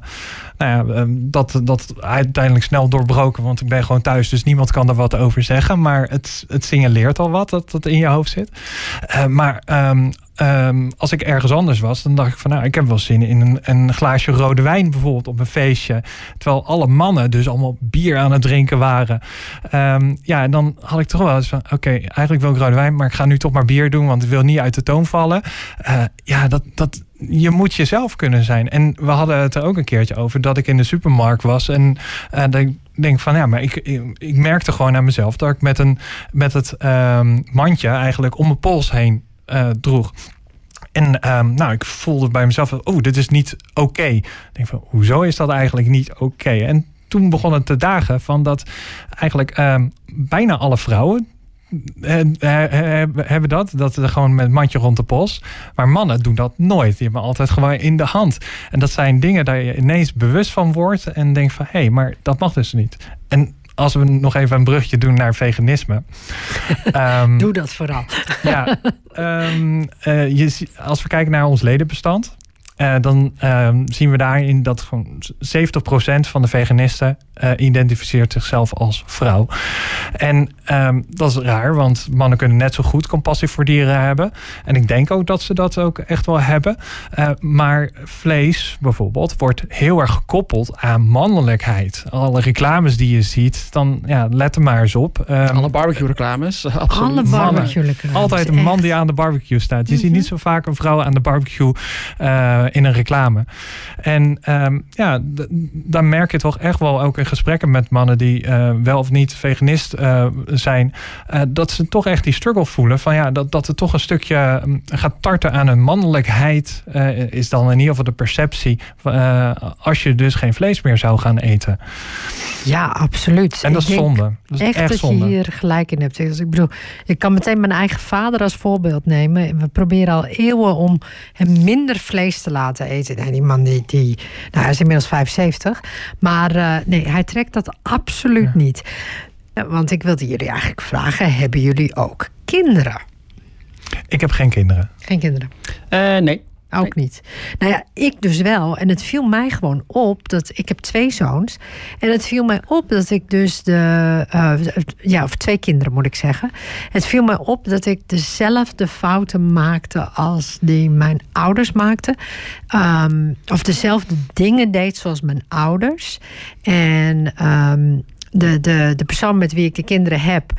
nou ja, dat, dat uiteindelijk snel doorbroken, want ik ben gewoon thuis, dus niemand kan er wat over zeggen. Maar het, het signaleert al wat dat dat in je hoofd zit. Uh, maar um, um, als ik ergens anders was, dan dacht ik van nou, ik heb wel zin in een, een glaasje rode wijn bijvoorbeeld op een feestje. Terwijl alle mannen dus allemaal bier aan het drinken waren. Ja, en dan had ik toch wel eens van oké, eigenlijk wil ik rode wijn, maar ik ga nu toch maar bier doen, want ik wil niet uit de toon vallen. Ja, dat, dat, je moet jezelf kunnen zijn. En we hadden het er ook een keertje over dat ik in de supermarkt was en uh, dat ik denk van ja, maar ik, ik, merkte gewoon aan mezelf dat ik met, een, met het um, mandje eigenlijk om mijn pols heen uh, droeg. En um, nou, ik voelde bij mezelf, oh, dit is niet oké. Ik denk van, hoezo is dat eigenlijk niet oké? En toen begon het te dagen van dat eigenlijk um, bijna alle vrouwen hebben dat. Dat ze gewoon met mandje rond de pols. Maar mannen doen dat nooit. Die hebben altijd gewoon in de hand. En dat zijn dingen daar je ineens bewust van wordt. En denkt van, hé, hey, maar dat mag dus niet. En als we nog even een brugje doen naar veganisme. um, Doe dat vooral. ja, um, uh, je, als we kijken naar ons ledenbestand. Uh, dan uh, zien we daarin dat gewoon 70% van de veganisten uh, identificeert zichzelf als vrouw. En um, dat is raar, want mannen kunnen net zo goed compassie voor dieren hebben. En ik denk ook dat ze dat ook echt wel hebben. Uh, maar vlees bijvoorbeeld wordt heel erg gekoppeld aan mannelijkheid. Alle reclames die je ziet, dan ja, let er maar eens op. Um, Alle barbecue reclames. Absoluut. Alle barbecue reclames. Altijd een man die aan de barbecue staat. Je mm -hmm. ziet niet zo vaak een vrouw aan de barbecue uh, in een reclame. En um, ja, dan merk je toch echt wel ook in gesprekken met mannen die uh, wel of niet veganist uh, zijn, uh, dat ze toch echt die struggle voelen van ja, dat, dat het toch een stukje um, gaat tarten aan hun mannelijkheid, is dan in ieder geval de perceptie als je dus geen vlees meer zou gaan eten. Ja, absoluut. En dat is zonde. Dat is echt, echt dat zonde. je hier gelijk in hebt. Dus ik bedoel, ik kan meteen mijn eigen vader als voorbeeld nemen. We proberen al eeuwen om hem minder vlees te laten eten. Nee, die man die, die nou, hij is inmiddels 75. Maar uh, nee, hij trekt dat absoluut ja. niet. Want ik wilde jullie eigenlijk vragen: hebben jullie ook kinderen? Ik heb geen kinderen. Geen kinderen? Uh, nee. Ook niet. Nou ja, ik dus wel. En het viel mij gewoon op dat ik heb twee zoons. En het viel mij op dat ik dus de. Uh, ja, of twee kinderen moet ik zeggen. Het viel mij op dat ik dezelfde fouten maakte als die mijn ouders maakten. Um, of dezelfde dingen deed zoals mijn ouders. En um, de, de, de persoon met wie ik de kinderen heb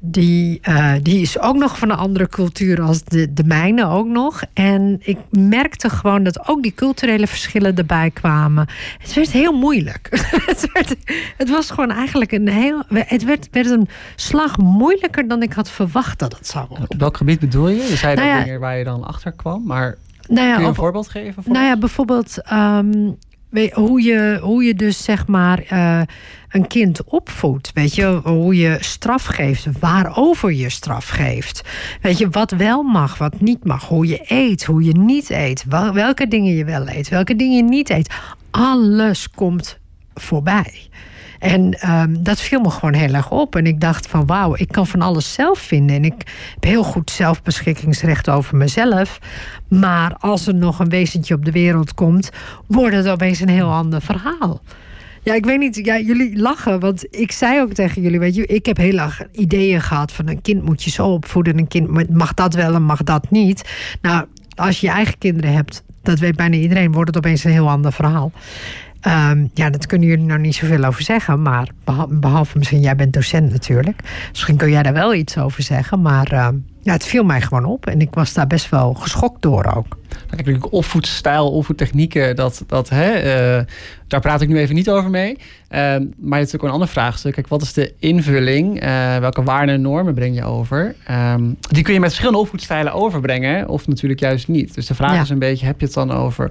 die, uh, die is ook nog van een andere cultuur als de, de mijne ook nog. En ik merkte gewoon dat ook die culturele verschillen erbij kwamen. Het werd heel moeilijk. het, werd, het was gewoon eigenlijk een heel. Het werd, werd een slag moeilijker dan ik had verwacht dat het zou worden. Op welk gebied bedoel je? Je zei nou ja, dingen waar je dan achter kwam, maar. Nou ja, kun je een op, voorbeeld geven? Nou ja, bijvoorbeeld. Um, hoe je, hoe je dus zeg maar uh, een kind opvoedt. Weet je, hoe je straf geeft, waarover je straf geeft. Weet je, wat wel mag, wat niet mag. Hoe je eet, hoe je niet eet. Welke dingen je wel eet, welke dingen je niet eet. Alles komt voorbij. En ehm, dat viel me gewoon heel erg op. En ik dacht van wauw, ik kan van alles zelf vinden. En ik heb heel goed zelfbeschikkingsrecht over mezelf. Maar als er nog een wezentje op de wereld komt, wordt het opeens een heel ander verhaal. Ja, ik weet niet. Jullie lachen. Want ik zei ook tegen jullie, weet je, ik heb heel erg ideeën gehad van een kind moet je zo opvoeden. Een kind mag dat wel en mag dat niet. Nou, als je je eigen kinderen hebt, dat weet bijna iedereen, wordt het opeens een heel ander verhaal. Um, ja, dat kunnen jullie nou niet zoveel over zeggen. Maar behalve misschien, jij bent docent natuurlijk. Misschien kun jij daar wel iets over zeggen. Maar uh, ja, het viel mij gewoon op. En ik was daar best wel geschokt door ook. Kijk, opvoedstijl, opvoedtechnieken, dat, dat, hè, uh, daar praat ik nu even niet over mee. Uh, maar het is natuurlijk een ander vraagstuk. Kijk, wat is de invulling? Uh, welke waarden en normen breng je over? Um, die kun je met verschillende opvoedstijlen overbrengen, of natuurlijk juist niet. Dus de vraag ja. is een beetje, heb je het dan over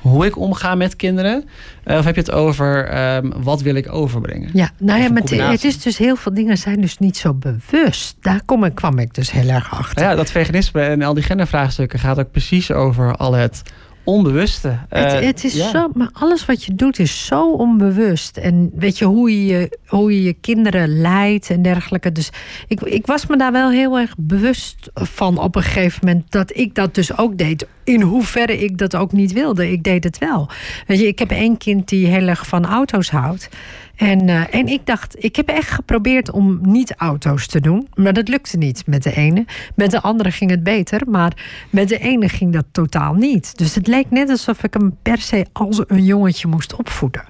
hoe ik omga met kinderen? Uh, of heb je het over um, wat wil ik overbrengen? Ja, nou ja, maar het is dus heel veel dingen zijn dus niet zo bewust. Daar kom ik, kwam ik dus heel erg achter. Ja, dat veganisme en al die gendervraagstukken gaat ook precies over al het onbewuste. Het, uh, het is ja. zo, maar alles wat je doet is zo onbewust. En weet je hoe je hoe je, je kinderen leidt en dergelijke. Dus ik, ik was me daar wel heel erg bewust van op een gegeven moment dat ik dat dus ook deed. In hoeverre ik dat ook niet wilde. Ik deed het wel. Weet je, ik heb één kind die heel erg van auto's houdt. En, uh, en ik dacht, ik heb echt geprobeerd om niet auto's te doen. Maar dat lukte niet met de ene. Met de andere ging het beter. Maar met de ene ging dat totaal niet. Dus het leek net alsof ik hem per se als een jongetje moest opvoeden.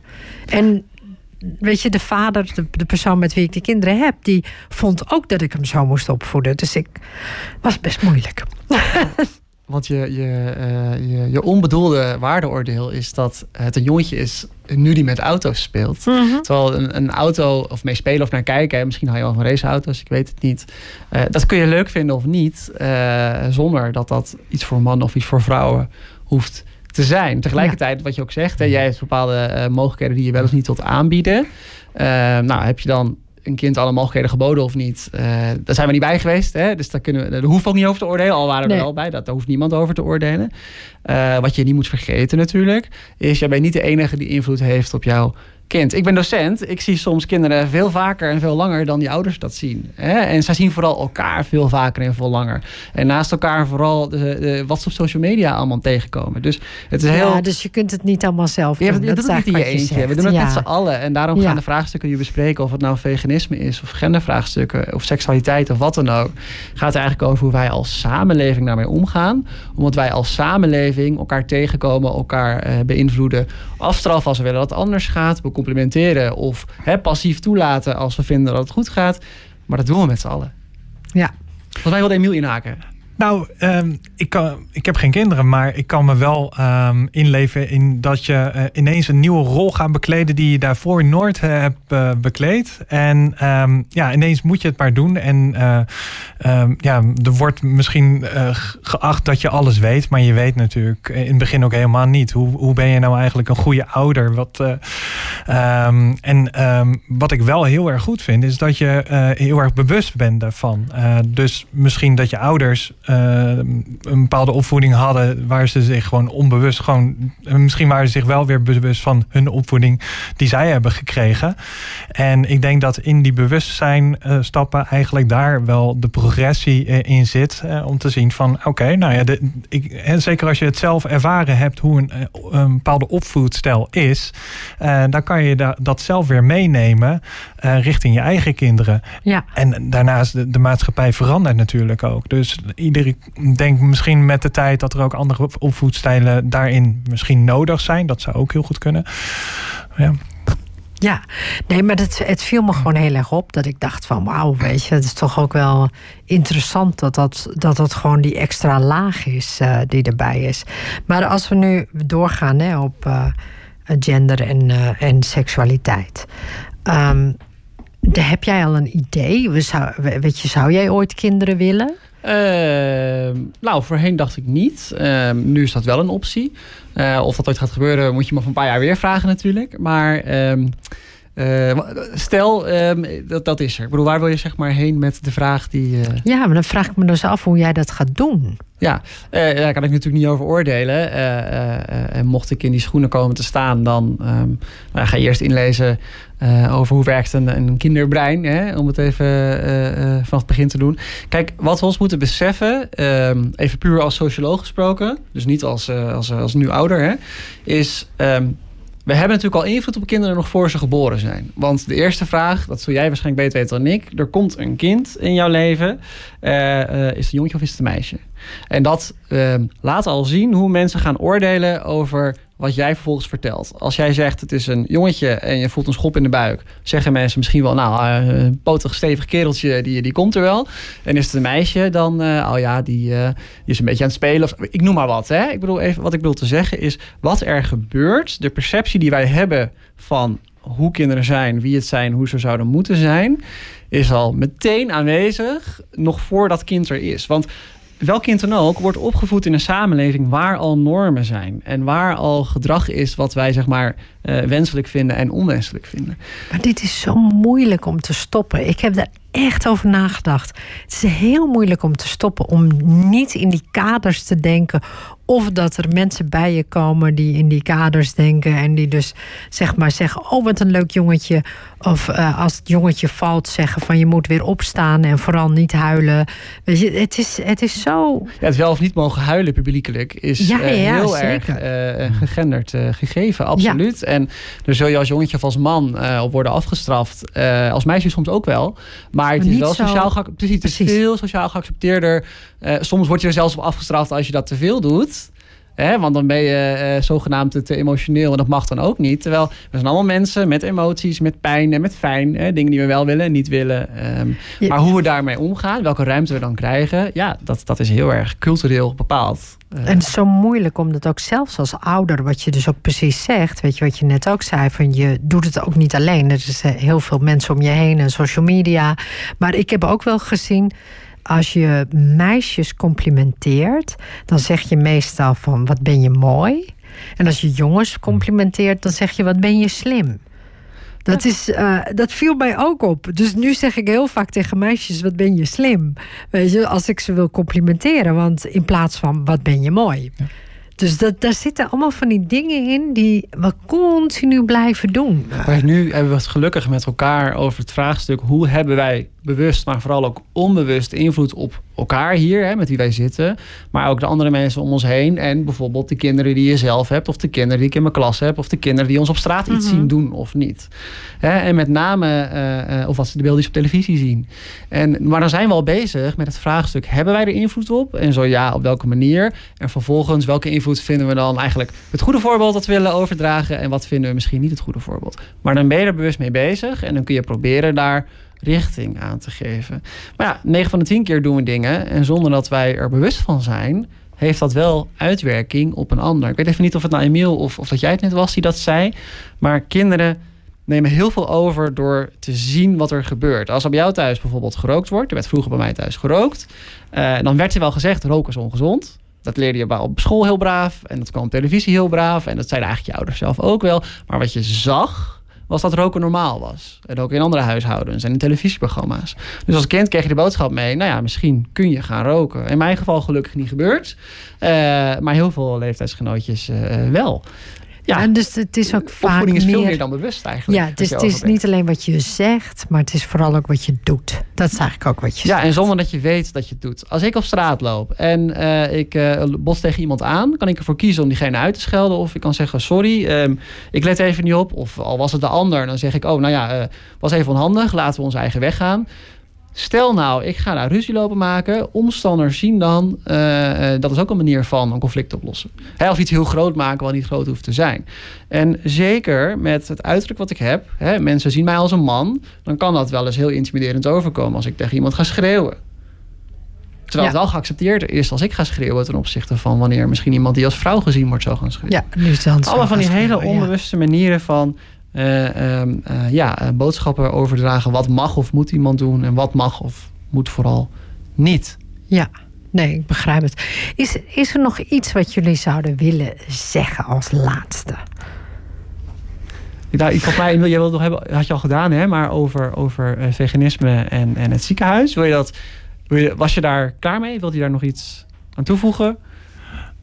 En weet je, de vader, de, de, persoon met wie ik de kinderen heb, die vond ook dat ik hem zo moest opvoeden. Dus ik was best moeilijk. Want je, je, uh, je, je, onbedoelde waardeoordeel is dat het een jongetje is nu die met auto's speelt. Mm -hmm. Terwijl een, een, auto, of mee spelen of naar kijken, misschien hou je wel van raceauto's, ik weet het niet. Uh, dat kun je leuk vinden of niet, uh, zonder dat dat iets voor mannen of iets voor vrouwen hoeft te zijn. Tegelijkertijd, ja. wat je ook zegt, hè, jij hebt bepaalde mogelijkheden die je wel eens niet tot aanbieden. nou, heb je dan een kind alle mogelijkheden geboden of niet. Uh, daar zijn we niet bij geweest. Hè? Dus daar, kunnen we, daar hoeven we ook niet over te oordelen. Al waren we nee. er wel bij. Dat, daar hoeft niemand over te oordelen. Uh, wat je niet moet vergeten natuurlijk. Is, jij bent niet de enige die invloed heeft op jouw kind. Ik ben docent. Ik zie soms kinderen veel vaker en veel langer dan die ouders dat zien. Hè? En zij zien vooral elkaar veel vaker en veel langer. En naast elkaar vooral de, de, wat ze op social media allemaal tegenkomen. Dus het is heel... Ja, dus je kunt het niet allemaal zelf doen. Ja, dat, dat doet het niet in je eentje. We doen het ja. met z'n allen. En daarom gaan de vraagstukken die we bespreken... of het nou veganisme is of gendervraagstukken... of seksualiteit of wat dan ook... gaat eigenlijk over hoe wij als samenleving daarmee omgaan. Omdat wij als samenleving elkaar tegenkomen... elkaar uh, beïnvloeden, afstraffen als we willen dat het anders gaat complimenteren of hè, passief toelaten als we vinden dat het goed gaat. Maar dat doen we met z'n allen. Ja. Wat mij wil Emiel inhaken. Nou, um, ik, kan, ik heb geen kinderen, maar ik kan me wel um, inleven in dat je uh, ineens een nieuwe rol gaat bekleden die je daarvoor nooit uh, hebt uh, bekleed. En um, ja, ineens moet je het maar doen. En ja, er wordt misschien geacht dat je alles weet, maar je weet natuurlijk in het begin ook helemaal niet. Hoe, hoe ben je nou eigenlijk een goede ouder? Wat, en wat ik wel heel erg goed vind, is dat je heel erg bewust bent daarvan. dus misschien dat je ouders een bepaalde opvoeding hadden waar ze zich gewoon onbewust gewoon misschien waren ze zich wel weer bewust van hun opvoeding die zij hebben gekregen. En ik denk dat in die bewustzijn uh, stappen eigenlijk daar wel de progressie in zit om te zien van oké, nou ja, de, ik, en zeker als je het zelf ervaren hebt hoe een, een bepaalde opvoedstijl is, dan kan je da dat zelf weer meenemen richting je eigen kinderen. Ja. En daarnaast de, de maatschappij verandert natuurlijk ook. Dus ieder ik denk misschien met de tijd dat er ook andere opvoedstijlen daarin misschien nodig zijn. Dat zou ook heel goed kunnen. Ja. Ja, nee, maar het, het viel me gewoon heel erg op dat ik dacht van wauw, weet je, het is toch ook wel interessant dat dat, dat, dat gewoon die extra laag is uh, die erbij is. Maar als we nu doorgaan hè, op uh, gender en, uh, en seksualiteit. Um, heb jij al een idee? Zou, weet je, zou jij ooit kinderen willen? Uh, nou, voorheen dacht ik niet. Uh, nu is dat wel een optie. Uh, of dat ooit gaat gebeuren, moet je me van een paar jaar weer vragen natuurlijk. Maar eh, stel, ehm, dat, dat is er. Ik bedoel, waar wil je zeg maar heen met de vraag die... eh, Ja, maar dan vraag ik me dus af hoe jij dat gaat doen. Ja, eh, daar kan ik natuurlijk niet over oordelen. En mocht ik in die schoenen komen te staan, dan ehm, nou, ga je eerst inlezen over hoe werkt een, een kinderbrein. Hè, om het even vanaf het begin te doen. Kijk, wat we ons moeten beseffen, ehm, even puur als socioloog gesproken, dus niet als, als, als nu ouder, hè, is. Ehm, we hebben natuurlijk al invloed op kinderen nog voor ze geboren zijn. Want de eerste vraag, dat zul jij waarschijnlijk beter weten dan ik. Er komt een kind in jouw leven. Eh, eh, is het een jongetje of is het een meisje? En dat eh, laat al zien hoe mensen gaan oordelen over wat jij vervolgens vertelt. Als jij zegt het is een jongetje en je voelt een schop in de buik, zeggen mensen misschien wel, nou, eh, een potig stevig kereltje, die, die komt er wel. En is het een meisje, dan, eh, oh ja, die, eh, die is een beetje aan het spelen. Of, ik noem maar wat. Hè? Ik bedoel, even, wat ik bedoel te zeggen is, wat er gebeurt, de perceptie die wij hebben van hoe kinderen zijn, wie het zijn, hoe ze zouden moeten zijn, is al meteen aanwezig, nog voor dat kind er is. Want welk kind dan ook wordt opgevoed in een samenleving waar al normen zijn. En waar al gedrag is wat wij zeg maar eh, wenselijk vinden en onwenselijk vinden. Maar dit is zo moeilijk om te stoppen. Ik heb daar echt over nagedacht. Het is heel moeilijk om te stoppen. Om niet in die kaders te denken. Of dat er mensen bij je komen die in die kaders denken. En die dus zeg maar zeggen: Oh, wat een leuk jongetje. Of eh, als het jongetje valt, zeggen van je moet weer opstaan en vooral niet huilen. Weet je, het is, het is zo. Ja, het wel of niet mogen huilen publiekelijk is Ja, eh, heel zeker. erg eh, gegenderd gegeven, absoluut. En daar zul je als jongetje of als man op worden afgestraft. Als meisje soms ook wel. Maar het Maar is wel sociaal, geac- precies, het is Precies. veel sociaal geaccepteerder. Soms word je er zelfs op afgestraft als je dat te veel doet. Hè, want dan ben je eh, zogenaamd te emotioneel en dat mag dan ook niet. Terwijl we zijn allemaal mensen met emoties, met pijn en met fijn. Hè, dingen die we wel willen en niet willen. Ehm, Ja. Maar hoe we daarmee omgaan, welke ruimte we dan krijgen, ja, dat, dat is heel erg cultureel bepaald. Eh, En zo moeilijk om dat ook zelfs als ouder, wat je dus ook precies zegt, weet je wat je net ook zei, van je doet het ook niet alleen. Er zijn heel veel mensen om je heen en social media. Maar ik heb ook wel gezien, als je meisjes complimenteert, dan zeg je meestal van wat ben je mooi. En als je jongens complimenteert, dan zeg je wat ben je slim. Dat, is, eh, dat viel mij ook op. Dus nu zeg ik heel vaak tegen meisjes: wat ben je slim? Weet je, als ik ze wil complimenteren. Want in plaats van wat ben je mooi. Dus dat, daar zitten allemaal van die dingen in die we continu blijven doen. Maar nu hebben we het gelukkig met elkaar over het vraagstuk: hoe hebben wij bewust, maar vooral ook onbewust invloed op elkaar hier, hè, met wie wij zitten, maar ook de andere mensen om ons heen en bijvoorbeeld de kinderen die je zelf hebt, of de kinderen die ik in mijn klas heb, of de kinderen die ons op straat iets zien doen of niet. Hè, en met name, eh, eh, of als ze de beelden op televisie zien. En, maar dan zijn we al bezig met het vraagstuk: hebben wij er invloed op? En zo ja, op welke manier? En vervolgens, welke invloed vinden we dan eigenlijk het goede voorbeeld dat we willen overdragen? En wat vinden we misschien niet het goede voorbeeld? Maar dan ben je er bewust mee bezig en dan kun je proberen daar richting aan te geven. Maar ja, 9 van de 10 keer doen we dingen en zonder dat wij er bewust van zijn, heeft dat wel uitwerking op een ander. Ik weet even niet of het nou Emiel of, of dat jij het net was die dat zei, maar kinderen nemen heel veel over door te zien wat er gebeurt. Als er bij jou thuis bijvoorbeeld gerookt wordt, er werd vroeger bij mij thuis gerookt, eh, dan werd er wel gezegd, roken is ongezond. Dat leerde je op school heel braaf en dat kwam op televisie heel braaf en dat zeiden eigenlijk je ouders zelf ook wel. Maar wat je zag, was dat roken normaal was. En ook in andere huishoudens en in televisieprogramma's. Dus als kind kreeg je de boodschap mee, nou ja, misschien kun je gaan roken. In mijn geval gelukkig niet gebeurd, eh, maar heel veel leeftijdsgenootjes eh, wel. Ja, En dus het is ook vaak opvoeding is veel meer... meer dan bewust eigenlijk. Ja, dus het is niet alleen wat je zegt, maar het is vooral ook wat je doet. Dat is eigenlijk ook wat je Ja, zegt. en zonder dat je weet dat je het doet. Als ik op straat loop en eh, ik eh bos tegen iemand aan, kan ik ervoor kiezen om diegene uit te schelden. Of ik kan zeggen: Sorry, ehm, ik let even niet op. Of al was het de ander, dan zeg ik: Oh, nou ja, eh, was even onhandig, laten we onze eigen weg gaan. Stel nou, ik ga daar ruzie lopen maken. Omstanders zien dan, eh, eh, dat is ook een manier van een conflict oplossen. Hè, of iets heel groot maken wat niet groot hoeft te zijn. En zeker met het uiterlijk wat ik heb. Hè, mensen zien mij als een man. Dan kan dat wel eens heel intimiderend overkomen als ik tegen iemand ga schreeuwen. Terwijl Ja. het wel geaccepteerd is als ik ga schreeuwen ten opzichte van wanneer misschien iemand die als vrouw gezien wordt zou gaan schreeuwen. Ja, nu is het Alle van die hele onbewust. onbewuste manieren van eh, ehm, eh, ja, eh, boodschappen overdragen. Wat mag of moet iemand doen en wat mag of moet vooral niet. Ja, nee, ik begrijp het. Is, is er nog iets wat jullie zouden willen zeggen als laatste? Nou, volgens mij, jij wilde nog hebben, had je al gedaan, hè, maar over, over veganisme en, en het ziekenhuis. Wil je dat, wil je, was je daar klaar mee? Wilde je daar nog iets aan toevoegen?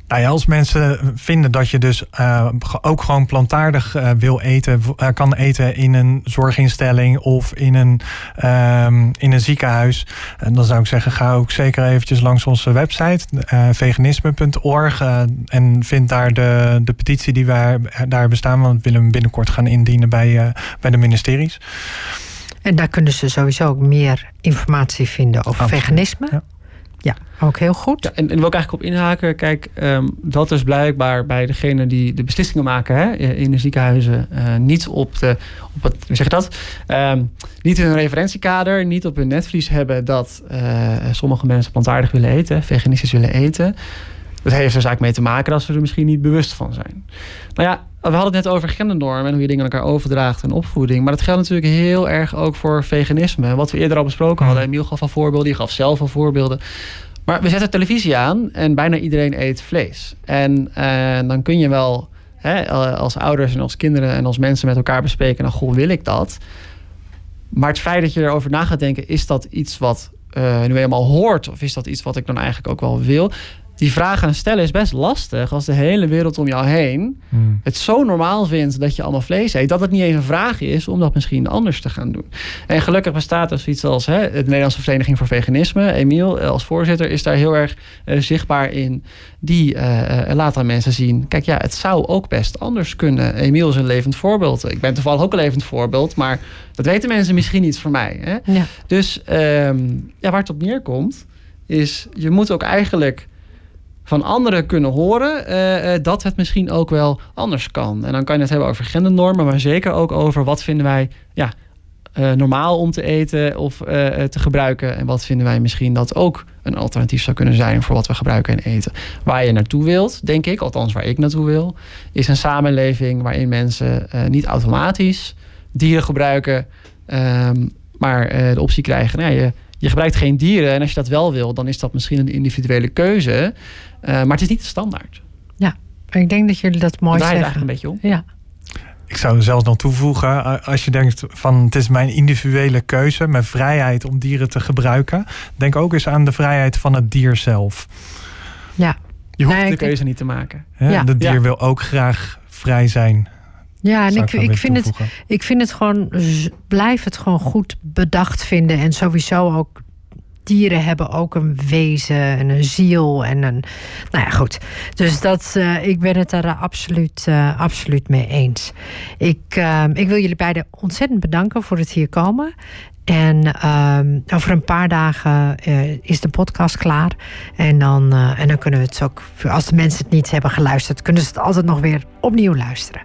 Nou ja, als mensen vinden dat je dus uh, ook gewoon plantaardig uh, wil eten, uh, kan eten in een zorginstelling of in een, um, in een ziekenhuis, en dan zou ik zeggen, ga ook zeker eventjes langs onze website, veganisme.org, en vind daar de, de petitie die wij daar bestaan, want we willen hem binnenkort gaan indienen bij, bij de ministeries. En daar kunnen ze sowieso ook meer informatie vinden over Absoluut. veganisme. Ja. Ja, ook heel goed. En, en wil ik eigenlijk op inhaken. Kijk, um, dat is blijkbaar bij degene die de beslissingen maken hè, in de ziekenhuizen. Uh, niet op, de, op het, hoe zeg je dat? Um, niet in hun referentiekader, niet op hun netvlies hebben dat uh, sommige mensen plantaardig willen eten, veganistisch willen eten. Dat heeft er dus eigenlijk mee te maken dat ze er misschien niet bewust van zijn. Nou ja, we hadden het net over gendernormen en hoe je dingen aan elkaar overdraagt en opvoeding. Maar dat geldt natuurlijk heel erg ook voor veganisme. Wat we eerder al besproken hadden. Emiel gaf al voorbeelden, je gaf zelf al voorbeelden. Maar we zetten televisie aan en bijna iedereen eet vlees. En, en eh, dan kun je wel hè, als ouders en als kinderen en als mensen met elkaar bespreken... nou, goh, wil ik dat? Maar het feit dat je erover na gaat denken... is dat iets wat uh, nu helemaal hoort? Of is dat iets wat ik dan eigenlijk ook wel wil? Die vraag aan stellen is best lastig als de hele wereld om jou heen hmm. het zo normaal vindt dat je allemaal vlees eet, dat het niet eens een vraag is om dat misschien anders te gaan doen. En gelukkig bestaat er zoiets als hè, de Nederlandse Vereniging voor Veganisme. Emiel als voorzitter is daar heel erg uh, zichtbaar in. Die uh, laat aan mensen zien, kijk ja, het zou ook best anders kunnen. Emiel is een levend voorbeeld. Ik ben toevallig ook een levend voorbeeld, maar dat weten mensen misschien niet voor mij. Hè? Ja. Dus um, ja, waar het op neerkomt, is je moet ook eigenlijk van anderen kunnen horen uh, uh, dat het misschien ook wel anders kan. En dan kan je het hebben over gendernormen, maar zeker ook over wat vinden wij ja, uh, normaal om te eten of te gebruiken. En wat vinden wij misschien dat ook een alternatief zou kunnen zijn voor wat we gebruiken en eten. Waar je naartoe wilt, denk ik, althans waar ik naartoe wil, is een samenleving waarin mensen niet automatisch dieren gebruiken, um, maar de optie krijgen. Nou, je, je gebruikt geen dieren en als je dat wel wil, dan is dat misschien een individuele keuze. Uh, maar het is niet de standaard. Ja, ik denk dat jullie dat mooi zeggen. Daar eigenlijk een beetje om. Ja. Ik zou zelfs nog toevoegen, als je denkt van het is mijn individuele keuze, mijn vrijheid om dieren te gebruiken. Denk ook eens aan de vrijheid van het dier zelf. Ja. Je hoeft nee, de keuze niet te maken. Ja. De dier wil ook graag vrij zijn. Ja, en ik, ik, vind het, ik vind het gewoon, blijf het gewoon goed bedacht vinden. En sowieso ook dieren hebben ook een wezen en een ziel en een. Nou ja, goed. Dus dat, uh, ik ben het daar absoluut, uh, absoluut mee eens. Ik, uh, ik wil jullie beiden ontzettend bedanken voor het hier komen. En over een paar dagen is de podcast klaar. En dan, en dan kunnen we het ook, als de mensen het niet hebben geluisterd, kunnen ze het altijd nog weer opnieuw luisteren.